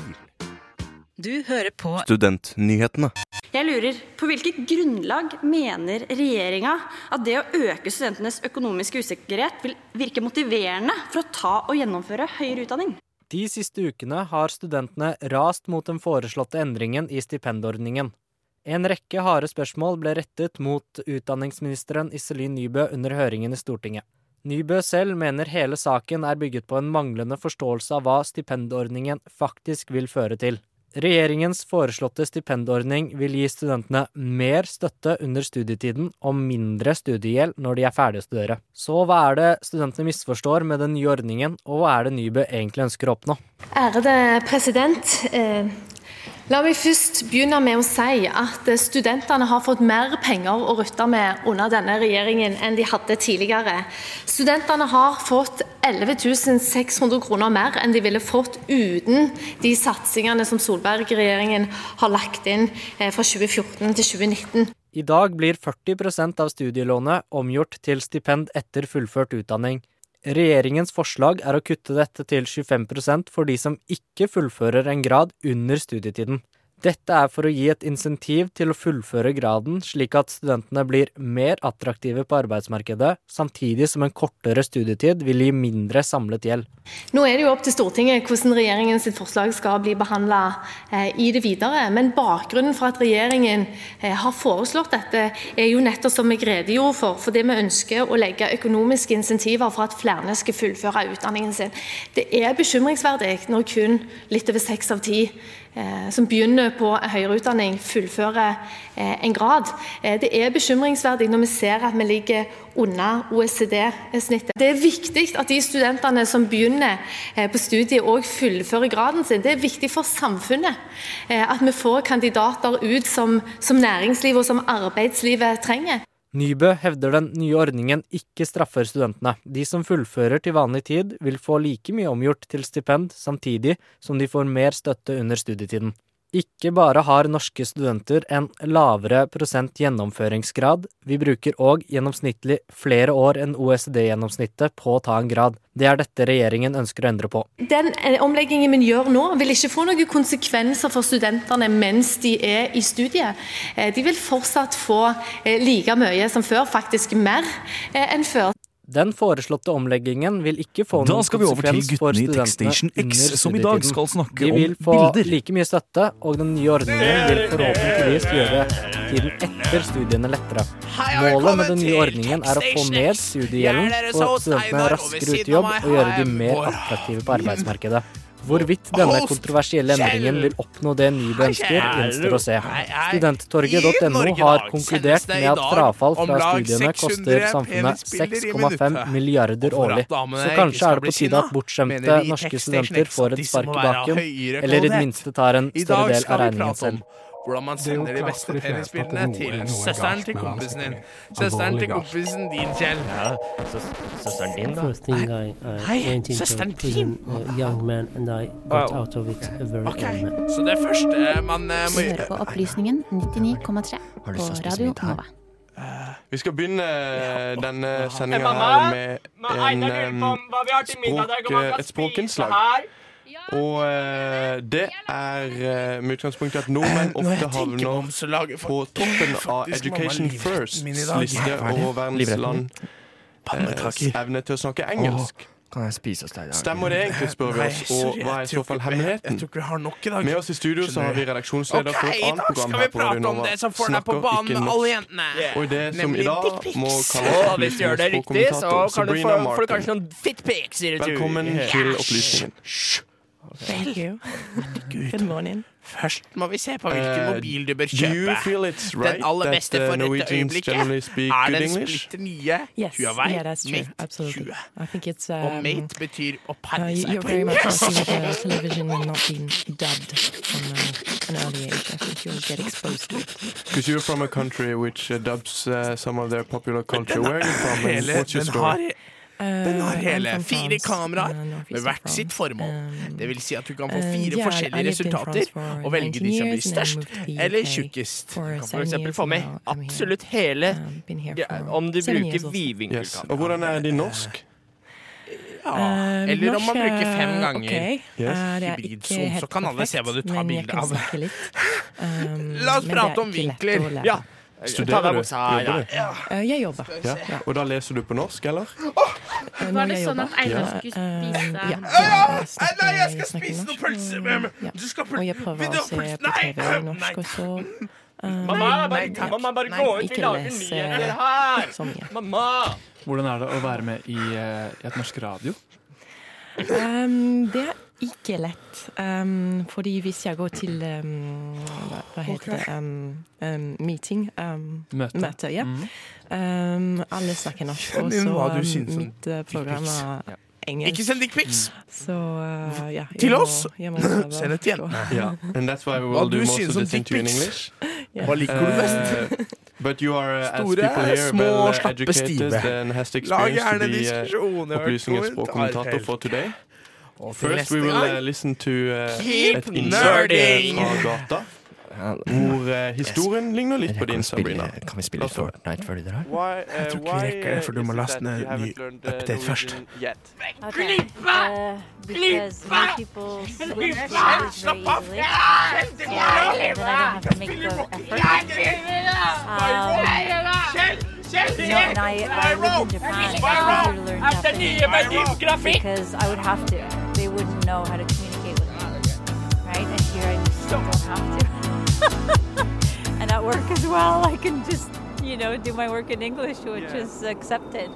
Du hører på Studentnyhetene. Jeg lurer, på hvilket grunnlag mener regjeringa at det å øke studentenes økonomiske usikkerhet vil virke motiverende for å ta og gjennomføre høyere utdanning? De siste ukene har studentene rast mot den foreslåtte endringen i stipendordningen. En rekke harde spørsmål ble rettet mot utdanningsministeren Iselin Nybø under høringen i Stortinget. Nybø selv mener hele saken er bygget på en manglende forståelse av hva stipendordningen faktisk vil føre til. Regjeringens foreslåtte stipendordning vil gi studentene mer støtte under studietiden og mindre studiegjeld når de er ferdige å studere. Så hva er det studentene misforstår med den nye ordningen, og hva er det Nybø egentlig ønsker å oppnå? Ærede president. Eh, la meg først begynne med å si at studentene har fått mer penger å rutte med under denne regjeringen enn de hadde tidligere. Studentene har fått 11 600 kroner mer enn de ville fått uten de satsingene som Solberg-regjeringen har lagt inn eh, fra 2014 til 2019. I dag blir 40% av studielånet omgjort til stipend etter fullført utdanning. Regjeringens forslag er å kutte dette til 25% for de som ikke fullfører en grad under studietiden. Dette er for å gi et insentiv til å fullføre graden, slik at studentene blir mer attraktive på arbeidsmarkedet, samtidig som en kortere studietid vil gi mindre samlet gjeld. Nå er det jo opp til Stortinget hvordan regjeringens forslag skal bli behandla eh, i det videre. Men bakgrunnen for at regjeringen eh, har foreslått dette, er jo nettopp som jeg redegjorde for, fordi vi ønsker å legge økonomiske insentiver for at flere skal fullføre utdanningen sin. Det er bekymringsverdig når kun litt over seks av ti som begynner på høyere utdanning, fullfører eh, en grad. Eh, det er bekymringsverdig når vi ser at vi ligger under OECD-snittet. Det er viktig at de studentene som begynner eh, på studiet, òg fullfører graden sin. Det er viktig for samfunnet eh, at vi får kandidater ut som, som næringslivet og som arbeidslivet trenger. Nybø hevder den nye ordningen ikke straffer studentene. De som fullfører til vanlig tid, vil få like mye omgjort til stipend, samtidig som de får mer støtte under studietiden. Ikke bare har norske studenter en lavere prosent gjennomføringsgrad, vi bruker òg gjennomsnittlig flere år enn OECD-gjennomsnittet på å ta en grad. Det er dette regjeringen ønsker å endre på. Den eh, omleggingen vi gjør nå, vil ikke få noen konsekvenser for studentene mens de er i studiet. Eh, De vil fortsatt få eh, like mye som før, faktisk mer enn før. Den foreslåtte omleggingen vil ikke få noen konsekvens for studentene under som i dag studietiden. skal snakke De vil få bilder. like mye støtte, og den nye ordningen vil forhåpentligvis gjøre tiden etter studiene lettere. Målet med den nye ordningen er å få ned studiegjelden, få studentene raskere ut i jobb og gjøre de mer attraktive på arbeidsmarkedet. Hvorvidt denne kontroversielle endringen vil oppnå det Nybø ønsker, gjenstår å se. Studenttorget.no har konkludert med at frafall fra studiene koster samfunnet 6,5 milliarder årlig. Så kanskje er det på tide at bortskjemte norske studenter får et spark i baken, eller i det minste tar en større del av regningen selv. Hvordan man sender de beste penisbildene til søsteren til kompisen din. Søsteren til kompisen din, Kjell. Søsteren din, da? First thing I, I Hei, søsteren din! young man, and I got out of it very Ok, så det første man eh, må gjøre hører på Opplysningen 99,3 på Radio? Nova. Vi skal begynne eh, denne sendinga med en, eh, et språkinnslag. Og eh, det er eh, med utgangspunkt i at nordmenn er ofte jeg tenker havner om, så lager på toppen av faktisk Education livretten Firsts min i dag. liste Hva er over verdens Livretten land? Pannekaker. eh, evne til å snakke engelsk. Kan jeg spise hos deg? Stemmer det egentlig, spør vi Nei, oss. sorry, Og hva er jeg i så fall ikke- hemmeligheten? Jeg tror ikke vi har nok i dag. Med oss i studio så har vi redaksjonsleder for et annet program her på Radio Nova. det som får deg på Snakker banen ikke norsk. alle jentene. Og i det som Nemlig i dag må Og kalles hvis du gjør det riktig, så kan du få, Sabrina får du kanskje Martin. noen fitpics i retur. Velkommen til opplysningen. Thank Good morning. Først må vi se på hvilken uh, mobil du bør do you kjøpe. feel it's right Den aller that, beste uh, for dette øyeblikket er den splitter nye Yes, Huawei yeah. Mate Absolutely. 20. Um, Og mate betyr å uh, pare seg you're på very much engelsk. lucky television and not being dubbed from uh, an early age. I think you'll get exposed to it. Because you're from a country which uh, dubs uh, some of their popular culture. Where are you from? and what's your story? Den har Uh, hele fire kameraer uh, med hvert sitt formål. Det vil si at du kan få fire forskjellige resultater og velge de som blir størst eller UK tjukkest. Du kan f.eks. få med absolutt hele om du bruker vidvinkelkamera. Og hvordan er de norsk? Ja, eller om man bruker fem ganger ok. Er hybridzoom, så kan alle se hva du tar bilde av. Um, La oss prate om vinkler. Ja. Studerer du? Jobber du? Ja. Uh, jeg jobber. Ja. Og da leser du på norsk, eller? Uh, Var når det jeg sånn jobber. at Einar skulle spise Uh, ja. Ja, snakker- Nei, jeg skal snakker spise norsk, noe pølse og- ja. Du skal Og jeg prøver å se pølse? på Nei, TV i norsk også. Um, Mamma, bare, mamma, bare Nei, gå ut. Vi ikke lager les, nyheter eh, her. så mye. Mamma! Hvordan er det å være med i, eh, i et norsk radio? Um, det er ikke lett. Um, fordi hvis jeg går til um, hva, hva heter det um, um, Meeting. Um, Møte. ja. Mhm. Um, alle snakker norsk. Og inn så hva du syns om mitt uh, program er engelsk. Ikke send dickpics! Så uh, ja. Til må- oss? Send å et igjen. Yeah, and that's why we Hva will du do most of om dickpics? English. Ja. Hva liker du best? Uh, but you are, uh, Store, people here, små, well uh, slappe, stive. Lag gjerne uh, diskusjoner opplysningens språkkommentator kommentarfelt. for today. Og til First we will gang. uh, listen to uh, Keep et nerding! fra gata. Hvor uh, historien ligner litt på din, Sabrina. Kan vi spille Fortnite før du drar? Why, uh, Jeg tror ikke vi rekker det, for du må laste ned ny update først. Okay. Uh, Glippe! Slapp av! Kjell! Kjell! very Kjell, so that Kjell, don't have know, I, I lived in Japan. It's easier to learn Japanese because I would have to. They wouldn't know how to communicate with me, right? And here I just don't have to. and at work as well, I can just, you know, do my work in English, which Yeah. is accepted.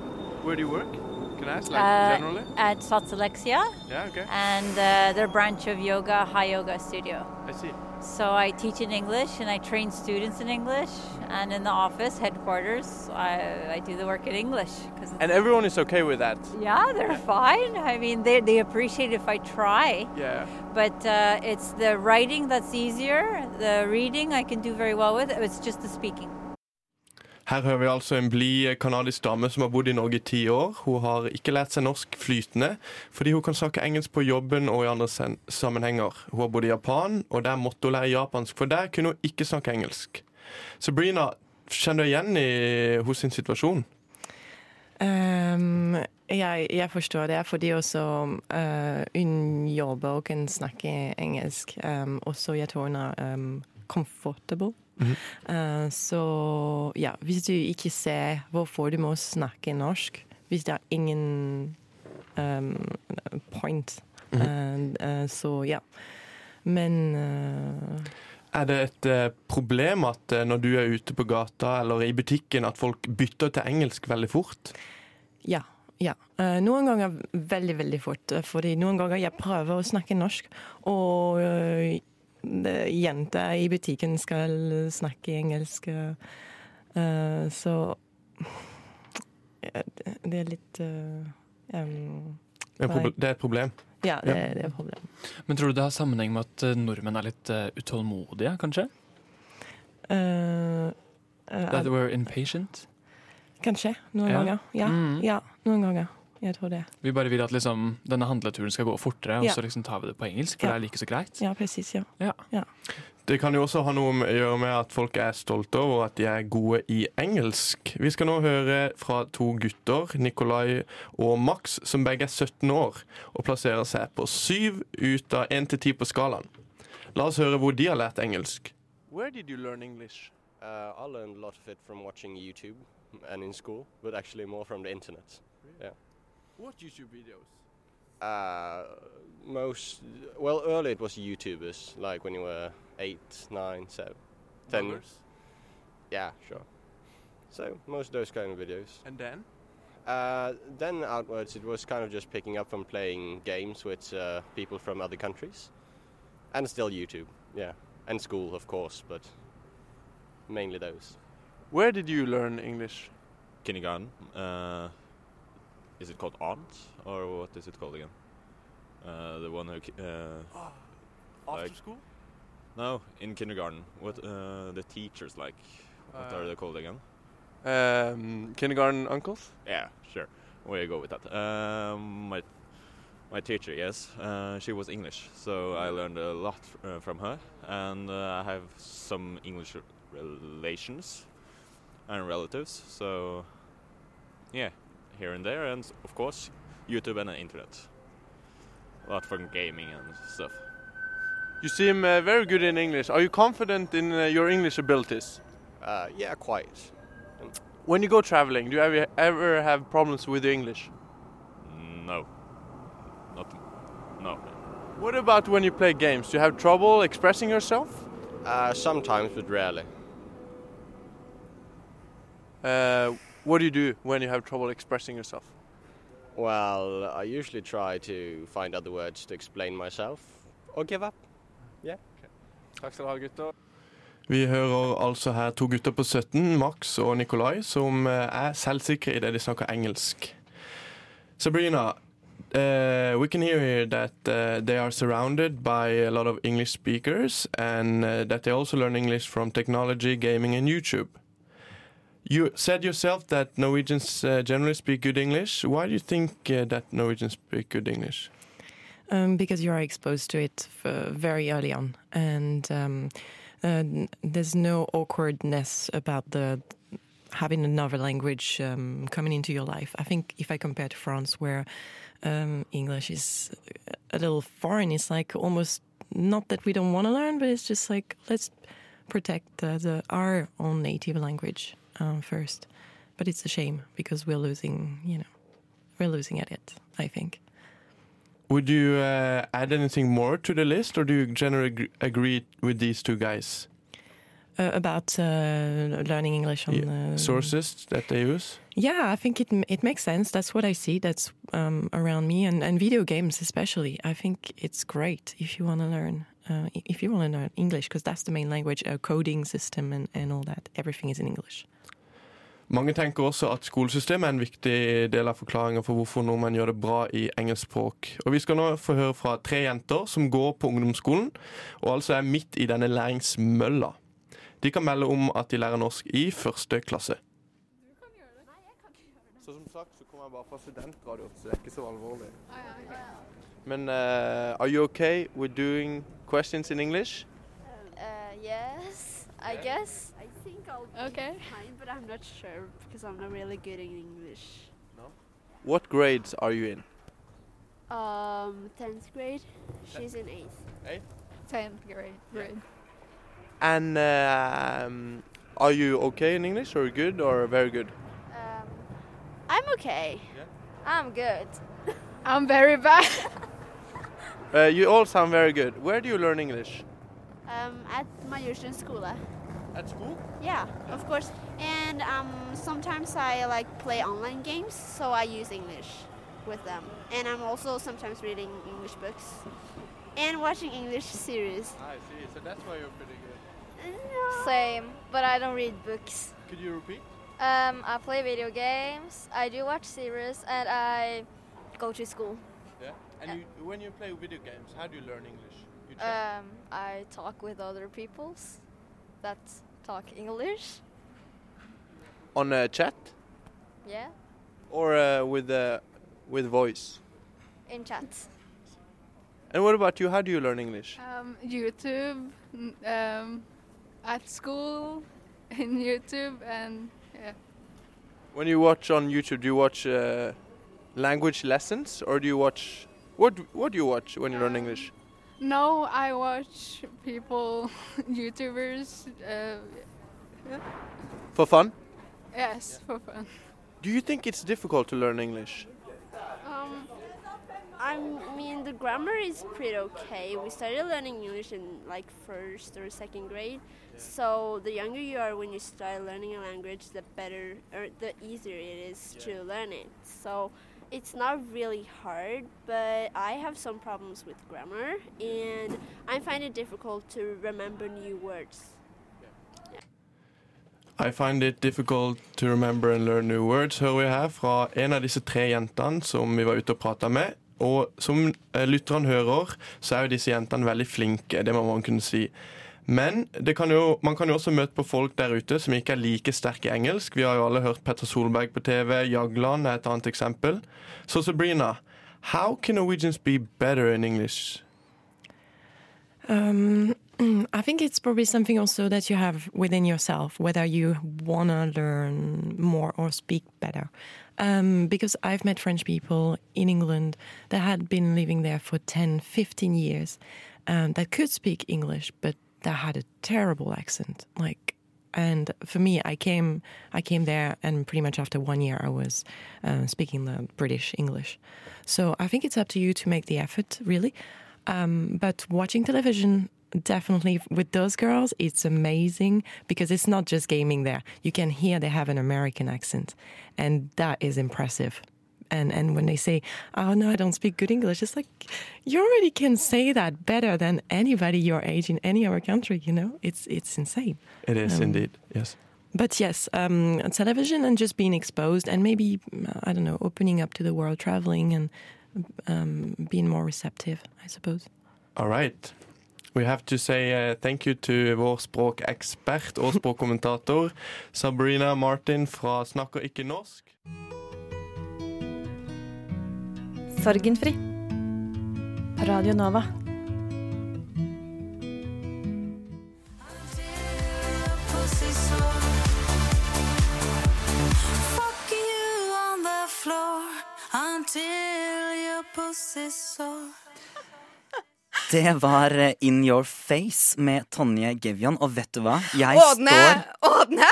Where do you work? Can I ask, like, Uh, generally? At Satsalexia. Yeah, okay. And uh, their branch of yoga, High Yoga Studio. I see. So I teach in English and I train students in English. And in the office, headquarters, I, I do the work in English. 'cause And everyone is okay with that? yeah, they're fine. I mean, they, they appreciate if I try. Yeah. But uh, it's the writing that's easier. The reading I can do very well with. It's just the speaking. Her hører vi altså en blid kanadisk dame som har bodd i Norge i ti år. Hun har ikke lært seg norsk flytende, fordi hun kan snakke engelsk på jobben og i andre sammenhenger. Hun har bodd i Japan, og der måtte hun lære japansk, for der kunne hun ikke snakke engelsk. Sabrina, kjenner du igjen i hos sin situasjon? Um, jeg, jeg forstår det, fordi også uh, hun jobber og kan snakke engelsk. Um, også jeg tror hun er um, comfortable. Uh, så ja, hvis du ikke ser hvorfor du må snakke norsk, hvis det er ingen um, point. mm. Uh, så ja. Men Er det et eh, problem at eh, når du er ute på gata eller i butikken, at folk bytter til engelsk veldig fort? Ja. ja. Eh, noen ganger veldig, veldig fort. eh, Fordi noen ganger jeg prøver å snakke norsk, og jenter i butikken skal snakke engelsk. eh, så ja, det- er litt um, Det er, det er et problem. Ja, det, det er et problem. Men tror du det har sammenheng med at eh, nordmenn er litt eh, utålmodige, kanskje? Uh, uh, That we're impatient? kanskje. Noen Ja. ganger. Ja, Mm. ja, noen ganger. Jeg tror det. Vi bare vil at liksom, denne handleturen skal gå fortere, og så liksom tar vi det på engelsk, for Ja. det er like så greit. Ja, presis. Ja. Ja. ja. Det kan jo også ha noe med, gjøre med at folk er stolte over at de er gode i engelsk. Vi skal nå høre fra to gutter, Nikolai og Max, som begge er 17 år og plasserer seg på syv ut av 1 til 10 på skalaen. La oss høre hvor de har lært engelsk. Where did you learn English? Uh, I learned a lot of it from watching YouTube and in school, but actually more from the internet. Yeah. What YouTube videos? Uh, most well, early it was YouTubers, like when you were eight, nine, seven, ten. nine, so ten. Bloggers? Yeah, sure. So most of those kind of videos. And then? Uh, then outwards, it was kind of just picking up from playing games with uh, people from other countries, and still YouTube, yeah, and school of course, but mainly those. Where did you learn English? kindergarten. Uh, is it called aunt or what is it called again? Uh, the one who. Uh, After like- school? No, in kindergarten. What uh, the teachers like? What are Uh, they called again? Um, kindergarten uncles? Yeah, sure. We go with that. Um, my my teacher, yes, uh, she was English, so I learned a lot uh, from her, and uh, I have some English relations and relatives. So yeah, here and there, and of course YouTube and the internet. A lot from gaming and stuff. You seem uh, very good in English. Are you confident in uh, your English abilities? Uh, yeah, quite. When you go traveling, do you ever, ever have problems with your English? No, not no. What about when you play games? Do you have trouble expressing yourself? Uh, sometimes, but rarely. Uh, what do you do when you have trouble expressing yourself? Well, I usually try to find other words to explain myself or give up. Yeah. Takk skal du ha, gutter. Vi hører altså her to gutter på 17, Max og Nikolai, som eh, er selvsikre i det de snakker engelsk. Sabrina, uh, we can hear here that uh, they are surrounded by a lot of English speakers and uh, that they also learn English from technology, gaming, and YouTube. You said yourself that Norwegians uh, generally speak good English. Why do you think uh, that Norwegians speak good English? um, because you are exposed to it very early on, and um, uh, there's no awkwardness about the having another language um, coming into your life. I think if I compare to France, where um, English is a little foreign, it's like almost not that we don't want to learn, but it's just like let's protect the our own native language um, first. But it's a shame because we're losing, you know, we're losing at it. I think. Would you uh, add anything more to the list, or do you generally agree with these two guys? uh, about uh, learning English on Sources that they use? Yeah, I think it it makes sense. That's what I see. That's um, around me, and, and video games especially. I think it's great if you want to learn uh, if you want to learn English because that's the main language, a coding system, and, and all that. Everything is in English. Mange tenker også at skolesystemet er en viktig del av forklaringen for hvorfor nordmenn gjør det bra i engelsk språk. Og Vi skal nå få høre fra tre jenter som går på ungdomsskolen, og altså er midt i denne læringsmølla. De kan melde om at de lærer norsk i første klasse. Så som sagt så kommer jeg bare fra studentradio, så det er ikke så alvorlig. Men uh, are you okay with doing questions in English? Uh, yes, I guess. I think I'll be Okay. fine, but I'm not sure because I'm not really good in English. No. What grades are you in? Um, 10th grade. She's in 8th. Eighth? 10th grade. grade. And um, are you okay in English or good or very good? Um, I'm okay. Yeah. I'm good. I'm very bad. Uh, you all sound very good. Where do you learn English? Um, at Majorstuen skole. At school? Yeah, of course. And um, sometimes I like play online games, so I use English with them. And I'm also sometimes reading English books and watching English series. I see. So that's why you're pretty good. Same, but I don't read books. Could you repeat? Um, I play video games. I do watch series, and I go to school. Yeah. And you, when you play video games, how do you learn English? You? Um, I talk with other peoples that talk English. On uh, chat Yeah, or uh, with uh, with voice? in chat. And what about you? How do you learn English? Um, YouTube, um, at school, in YouTube, and yeah. When you watch on YouTube, do you watch uh, language lessons or do you watch what? What do you watch when you learn English? No, I watch people, YouTubers. Uh, yeah. For fun? Yes, for fun. Do you think it's difficult to learn English? Um, I mean, the grammar is pretty okay. We started learning English in like first or second grade. So the younger you are when you start learning a language, the better or the easier it is to learn it. So it's not really hard, but I have some problems with grammar and I find it difficult to remember new words. I find it difficult to remember and learn new words, hører vi her fra en av disse tre jentene som vi var ute og prata med. Og som eh, lytterne hører, så er jo disse jentene veldig flinke, det må man kunne si. Men kan jo, man kan jo også møte på folk der ute som ikke er like sterke i engelsk. Vi har jo alle hørt Petter Solberg på TV, Jagland er et annet eksempel. Så Sabrina, how can Norwegians be better in English? Um, I think it's probably something also that you have within yourself, whether you want to learn more or speak better. Um, because I've met French people in England that had been living there for 10, 15 years um, that could speak English, but that had a terrible accent. Like, and for me, I came, I came there, and pretty much after one year, I was uh, speaking the British English. So I think it's up to you to make the effort, really. Um, but watching television, definitely with those girls, it's amazing because it's not just gaming there. You can hear they have an American accent, and that is impressive. And and when they say, "Oh no, I don't speak good English," it's like you already can say that better than anybody your age in any other country. You know, it's it's insane. It is Um, indeed, yes. But yes, um, television and just being exposed and maybe, I don't know, opening up to the world, traveling and um, being more receptive, I suppose. All right. We have to say uh, thank you to vår språkekspert og språkkommentator Sabrina Martin fra Snakker ikke norsk. Sorgenfri. På Radio Nova. Det var eh, In Your Face med Tonje Gevion, og vet du hva? Jeg Ådne! står Ådne!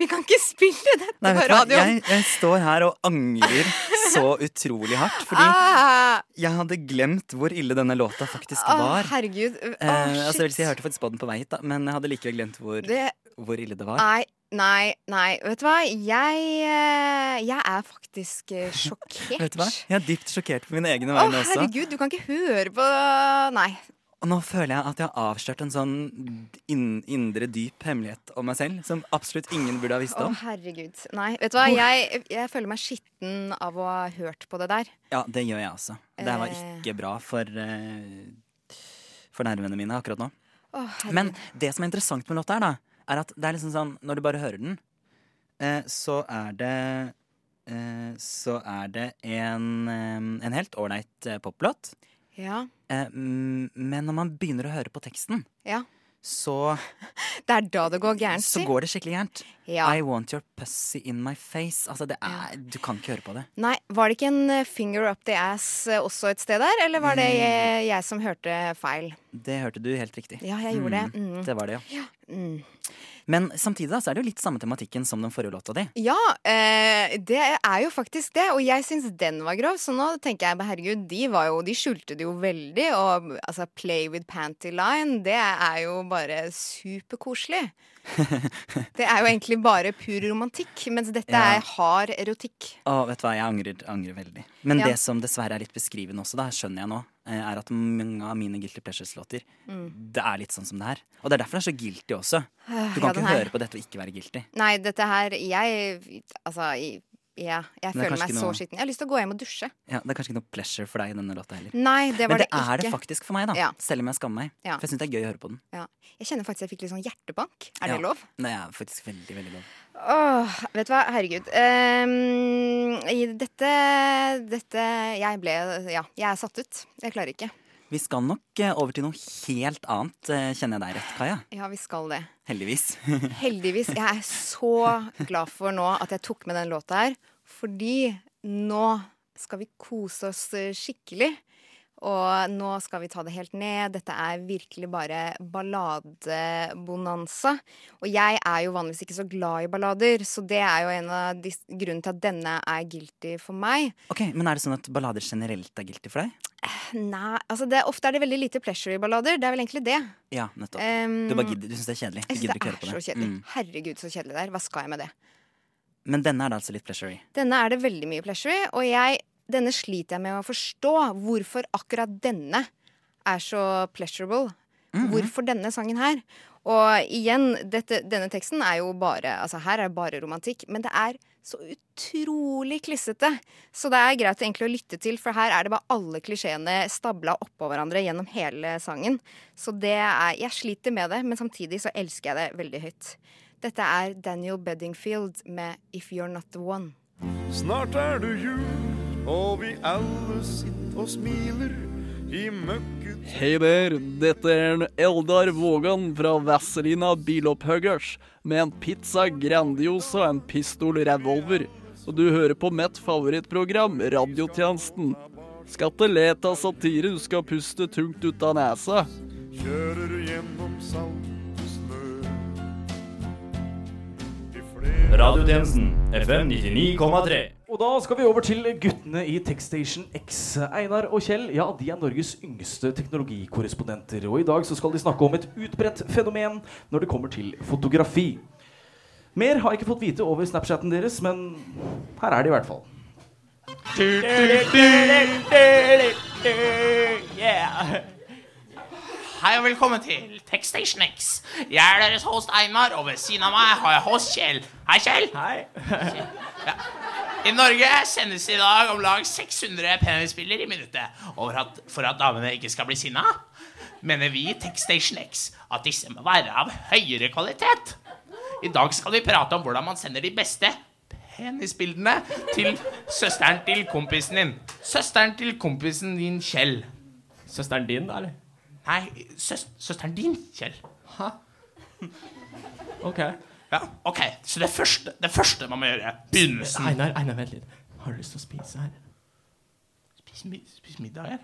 Vi kan ikke spille dette Nei, på radioen. Jeg, jeg står her og angrer så utrolig hardt, fordi Ah. jeg hadde glemt hvor ille denne låta faktisk var. var. herregud. Å, Eh, altså, jeg, vil si, jeg hørte faktisk på den på vei hit, da, men jeg hadde likevel glemt hvor, Det- hvor ille det var. Nei, nei, nei. Vet du hva? Jeg, eh, jeg er faktisk eh, sjokkert. Vet du hva? Jeg er dypt sjokkert på mine egne Å, vegne også. herregud, du kan ikke høre på Nei. Og nå føler jeg at jeg har avslørt en sånn indre dyp hemmelighet om meg selv, som absolutt ingen burde ha visst om. Å, herregud. Nei, vet du hva? Jeg, jeg føler meg skitten av å ha hørt på det der. Ja, det gjør jeg også. Det var Eh. ikke bra for, eh, for nervene mine akkurat nå. Å. Men det som er interessant med låta her, da, er at det er liksom sånn Når du bare hører den, eh, så er det Så er det en, en helt ålreit poplåt. Ja. Eh, mm, men når man begynner å høre på teksten, Ja. så Det er da det går gærent. Så går det skikkelig gærent. Ja. I want your pussy in my face. Altså, det er Du kan ikke høre på det. Nei, Var det ikke en eh, finger up the ass eh, også et sted der, eller var det jeg, jeg som hørte feil? Det hørte du helt riktig. Ja, jeg gjorde det. Mm. Det var det, ja. Men samtidig da, så er det jo litt samme tematikken som den forrige låta di. Ja, eh, det er jo faktisk det, og jeg syns den var grov. Så nå tenker jeg herregud, de jo, de skjulte det jo veldig. Og altså, Play with panty line, det er jo bare superkoselig. Det er jo egentlig bare pur romantikk, mens dette Ja. er hard erotikk. Å, vet du hva, jeg angrer, angrer veldig. Men Ja. det som dessverre er litt beskrivende også, da, skjønner jeg nå, eh, er at mange av mine Guilty Pleasures-låter, Mm. det er litt sånn som det er. Og det er derfor det er så guilty også. Øh, Du kan ja, ikke høre på dette og ikke være guilty. Nei, dette her Jeg Altså, i- ja, jeg er føler meg så noe- skitten. Jeg har lyst til å gå hjem og dusje. Ja, Det er kanskje ikke noe pleasure for deg i denne låta heller. Nei, det var Men det, det er det faktisk for meg, da. Ja. Selv om jeg skammer meg. Ja. For jeg syns det er gøy å høre på den. Ja. Jeg kjenner faktisk jeg fikk litt sånn hjertebank. Er det lov? Det er faktisk veldig, veldig lov. Åh, vet du hva, herregud. Um, dette, dette Jeg ble Ja, jeg er satt ut. Jeg klarer ikke. Vi skal nok eh, over til noe helt annet, eh, kjenner jeg deg rett, Kaja. Ja, vi skal det. Heldigvis. Heldigvis. Jeg er så glad for nå at jeg tok med den låta her, fordi nå skal vi kose oss eh, skikkelig. Og nå skal vi ta det helt ned. Dette er virkelig bare balladebonanza. Og jeg er jo vanligvis ikke så glad i ballader, så det er jo en av grunnene til at denne er guilty for meg. Ok, Men er det sånn at ballader generelt er guilty for deg? Nei, altså det, ofte er det veldig lite pleasure i ballader. Det er vel egentlig det. Ja, nettopp. Um, du bare gidder, du syns det er kjedelig? Du Jeg syns det er er det? kjedelig. Mm. Herregud, så kjedelig det er. Hva skal jeg med det? Men denne er det altså litt pleasure i. Denne er det veldig mye pleasure i, og jeg, denne sliter jeg med å forstå. Hvorfor akkurat denne er så pleasurable. Mhm. Hvorfor denne sangen her? Og igjen, dette, denne teksten er jo bare Altså, her er det bare romantikk, men det er så utrolig klissete. Så det er greit egentlig å lytte til, for her er det bare alle klisjeene stabla oppå hverandre gjennom hele sangen. Så det er Jeg sliter med det, men samtidig så elsker jeg det veldig høyt. Dette er Daniel Beddingfield med If You're Not The One. Snart er det jul, og vi alle sitter og smiler i møkket Hei der, dette er en Eldar Vågan fra Vazelina Bilopphuggers med en pizza Grandiosa og en pistol revolver. Og du hører på mitt favorittprogram, Radiotjenesten. Skal ikke le av satire, du skal puste tungt ut av nesa. kjører gjennom salt og snø. Radiotjenesten FM 99,3. Og da skal vi over til guttene i Techstation X. Einar og Kjell ja, de er Norges yngste teknologikorrespondenter. Og i dag så skal de snakke om et utbredt fenomen når det kommer til fotografi. Mer har jeg ikke fått vite over Snapchaten deres, men her er de i hvert fall. Yeah. Hei og velkommen til Techstation X. Jeg er deres host Einar, og ved siden av meg har jeg host Kjell. Hei, Kjell. Hei. Ja. I Norge sendes i dag om lag 600 penisbilder i minuttet. Og for at, for at damene ikke skal bli sinna, mener vi i Techstation X at disse må være av høyere kvalitet. I dag skal vi prate om hvordan man sender de beste penisbildene til søsteren til kompisen din. Søsteren til kompisen din, Kjell. Søsteren din, da, eller? Nei, søs søsteren din, Kjell. Hæ? Ok. Ja, ok. Så det første, det første man må gjøre Begynnelsen. Einar, Einar, vent litt. Har du lyst til å spise her? Spise mi spis middag her?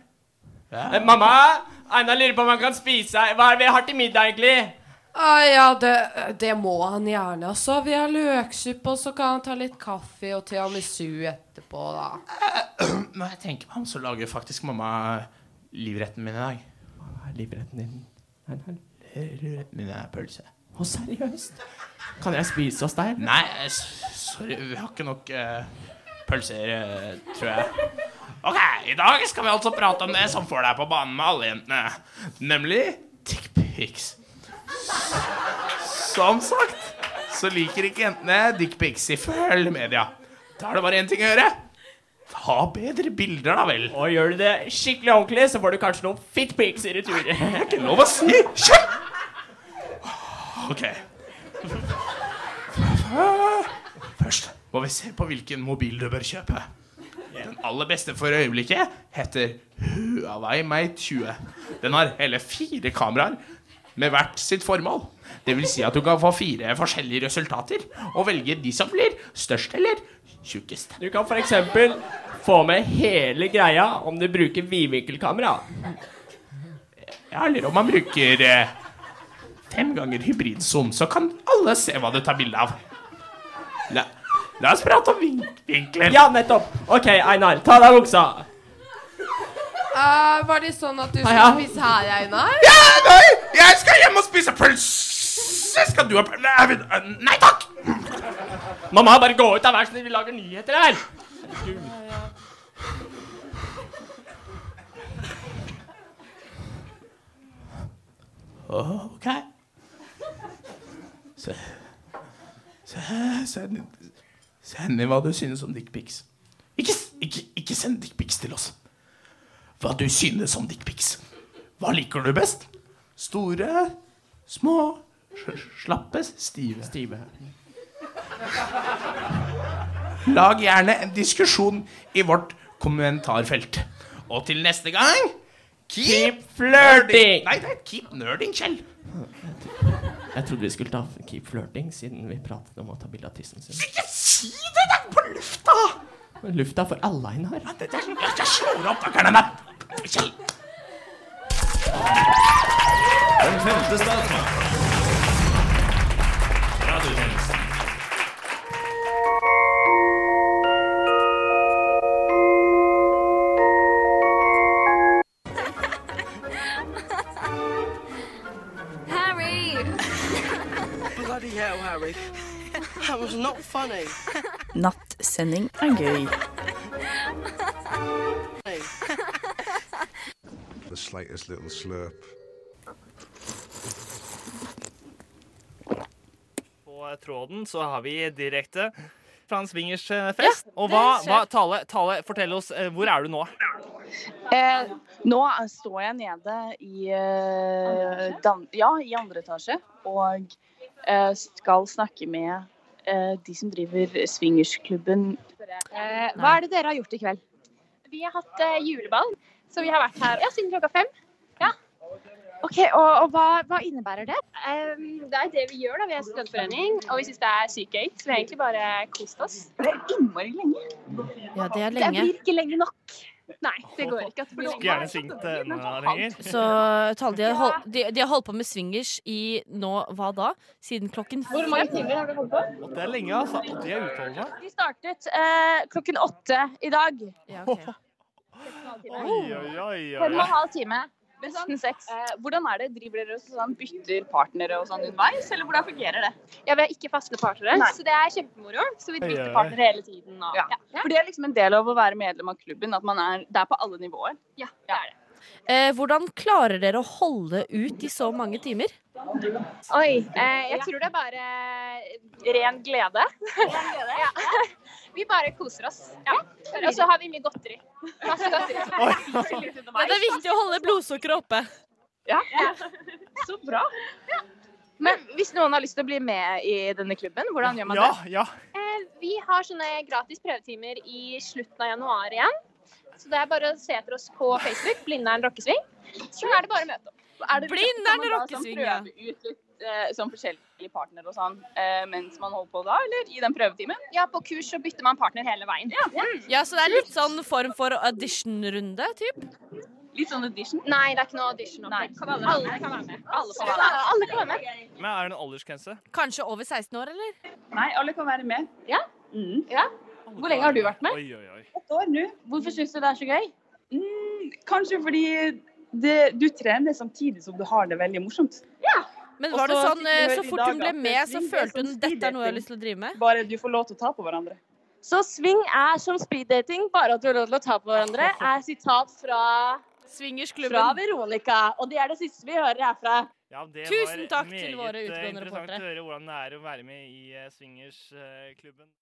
Eh, mamma! Einar lurer på om han kan spise her. Hva er det vi har til middag, egentlig? Ah, ja, det, det må han gjerne. Altså, vi har løksuppe, og så kan han ta litt kaffe og tiramisu etterpå, da. Når jeg tenker meg om, så lager faktisk mamma livretten min i dag. Hva er livretten din? Livretten min er pølse. Å, seriøst? Kan jeg spise oss der? Nei, eh, sorry, vi har ikke nok uh, pølser, uh, tror jeg. Ok, i dag skal vi altså prate om det som får deg på banen med alle jentene. Nemlig dickpics. Som sagt så liker ikke jentene dickpics ifølge media. Da er det bare én ting å gjøre. Ta bedre bilder, da vel. Og gjør du det skikkelig ordentlig, så får du kanskje noen fitpics i retur. Det er ikke lov å si. Kjøp! Ok. Først må vi se på hvilken mobil du bør kjøpe. Den aller beste for øyeblikket heter Huawei Mate 20. Den har hele fire kameraer, med hvert sitt formål. Det vil si at du kan få fire forskjellige resultater, og velge de som blir størst eller tjukkest. Du kan f.eks. få med hele greia om du bruker vidvinkelkamera. Ja, eller om man bruker eh, fem ganger hybridzoom, så kan alle se hva du tar bilde av. La, la oss prate om vin vinkler. Ja, nettopp. OK, Einar, ta av deg buksa. Eh, var det sånn at du skulle ja. spise her, Einar? Ja, nei, jeg skal hjem og spise pølse. Skal du ha pølse? Nei, takk! Mamma, bare gå ut, da. Vær så snill, vi lager nyheter her. OK. Se, se, send, inn hva du synes om dickpics. Ikke, ikke, ikke send dickpics til oss. Hva du synes om dickpics. Hva liker du best? Store, små, slappe, stive. Stive. Lag gjerne en diskusjon i vårt kommentarfelt. Og til neste gang Keep, flirting! Nei, det er keep nerding, Kjell. Jeg trodde vi skulle ta keep flirting, siden vi pratet om å ta bilde av tissen sin. Ikke si det! Det er på lufta! Lufta for alle, Einar. Det er, jeg slår opp takkerne med Kjell. Den femte statsmakt. Nattsending er gøy. The slightest little slurp. På tråden så har vi direkte fra en Ja, og hva, hva Tale, Tale, fortell oss, eh, hvor er du nå? Eh, nå står jeg nede i, eh, dan ja, i andre etasje og eh, skal snakke med eh, de som driver swingersklubben. Eh, hva er det dere har gjort i kveld? Vi har hatt eh, juleball, så vi har vært her ja, siden klokka fem. Ja. Ok, Og, og hva, hva innebærer det? det er det vi gjør. da. Vi er studentforening, og vi syns det er sykt gøy. Så vi har egentlig bare kost oss. Det er innmari lenge. Ja, det er Det blir ikke lenge nok. Nei, det går ikke. Skulle gjerne syngt eh, enda lenger. Så de, har hold, de, har holdt på med swingers i nå hva da? Siden klokken Hvor mange timer har de holdt på? Det er lenge, altså. Og de er utholdende. De startet eh, klokken åtte i dag. Oi, oi. Fem og en halv time. Nesten seks. Eh, hvordan er det? Driver dere og sånn, bytter partnere og sånn underveis, eller hvordan fungerer det? Ja, Vi har ikke faste partnere, Nei. så det er kjempemoro. Så vi bytter partnere hele tiden. Og, Ja. For det er liksom en del av å være medlem av klubben, at man er, det er på alle nivåer. Ja, det er det. Eh, hvordan klarer dere å holde ut i så mange timer? Oi, eh, jeg tror det er bare ren glede. ren glede. ja. Vi bare koser oss. Ja. Og så har vi mye godteri. Masse godteri. Det er viktig å holde blodsukkeret oppe. Ja. Så bra. Men hvis noen har lyst til å bli med i denne klubben, hvordan gjør man det? ja. Eh, vi har sånne gratis prøvetimer i slutten av januar igjen. Så det er bare å se etter oss på Facebook, Blindern rockesving. Så er det bare å møte opp. Er Blindern rockesving, ja. Eh, sånn forskjellige partnere og sånn eh, mens man holder på da, eller i den prøvetimen? Ja, på kurs så bytter man partner hele veien. Ja, Så det er litt sånn form for audition-runde, typ? Litt sånn audition? Nei, det er ikke noe audition. Nei, alle, alle kan være med. Alle, får være med. alle kan være med. Men er det en aldersgrense? Kanskje over 16 år, eller? Nei, alle kan være med. Ja? ja. Hvor lenge har du vært med? Oi, oi, oi. Et år nå. Hvorfor syns du det er så gøy? Mm, kanskje fordi det, du trener samtidig som du har det veldig morsomt. Men var det sånn, eh, så fort hun ble med, så følte hun dette er noe jeg har lyst til å drive med? Bare du får lov til å ta på hverandre. Så swing er som speeddating, bare at du har lov til å ta på hverandre, er sitat fra Swingersklubben. Fra Veronica. Og det er det siste vi hører herfra. Ja, det Tusen takk til våre meget, våre Det var interessant å høre hvordan det er å være med i eh, swingersklubben.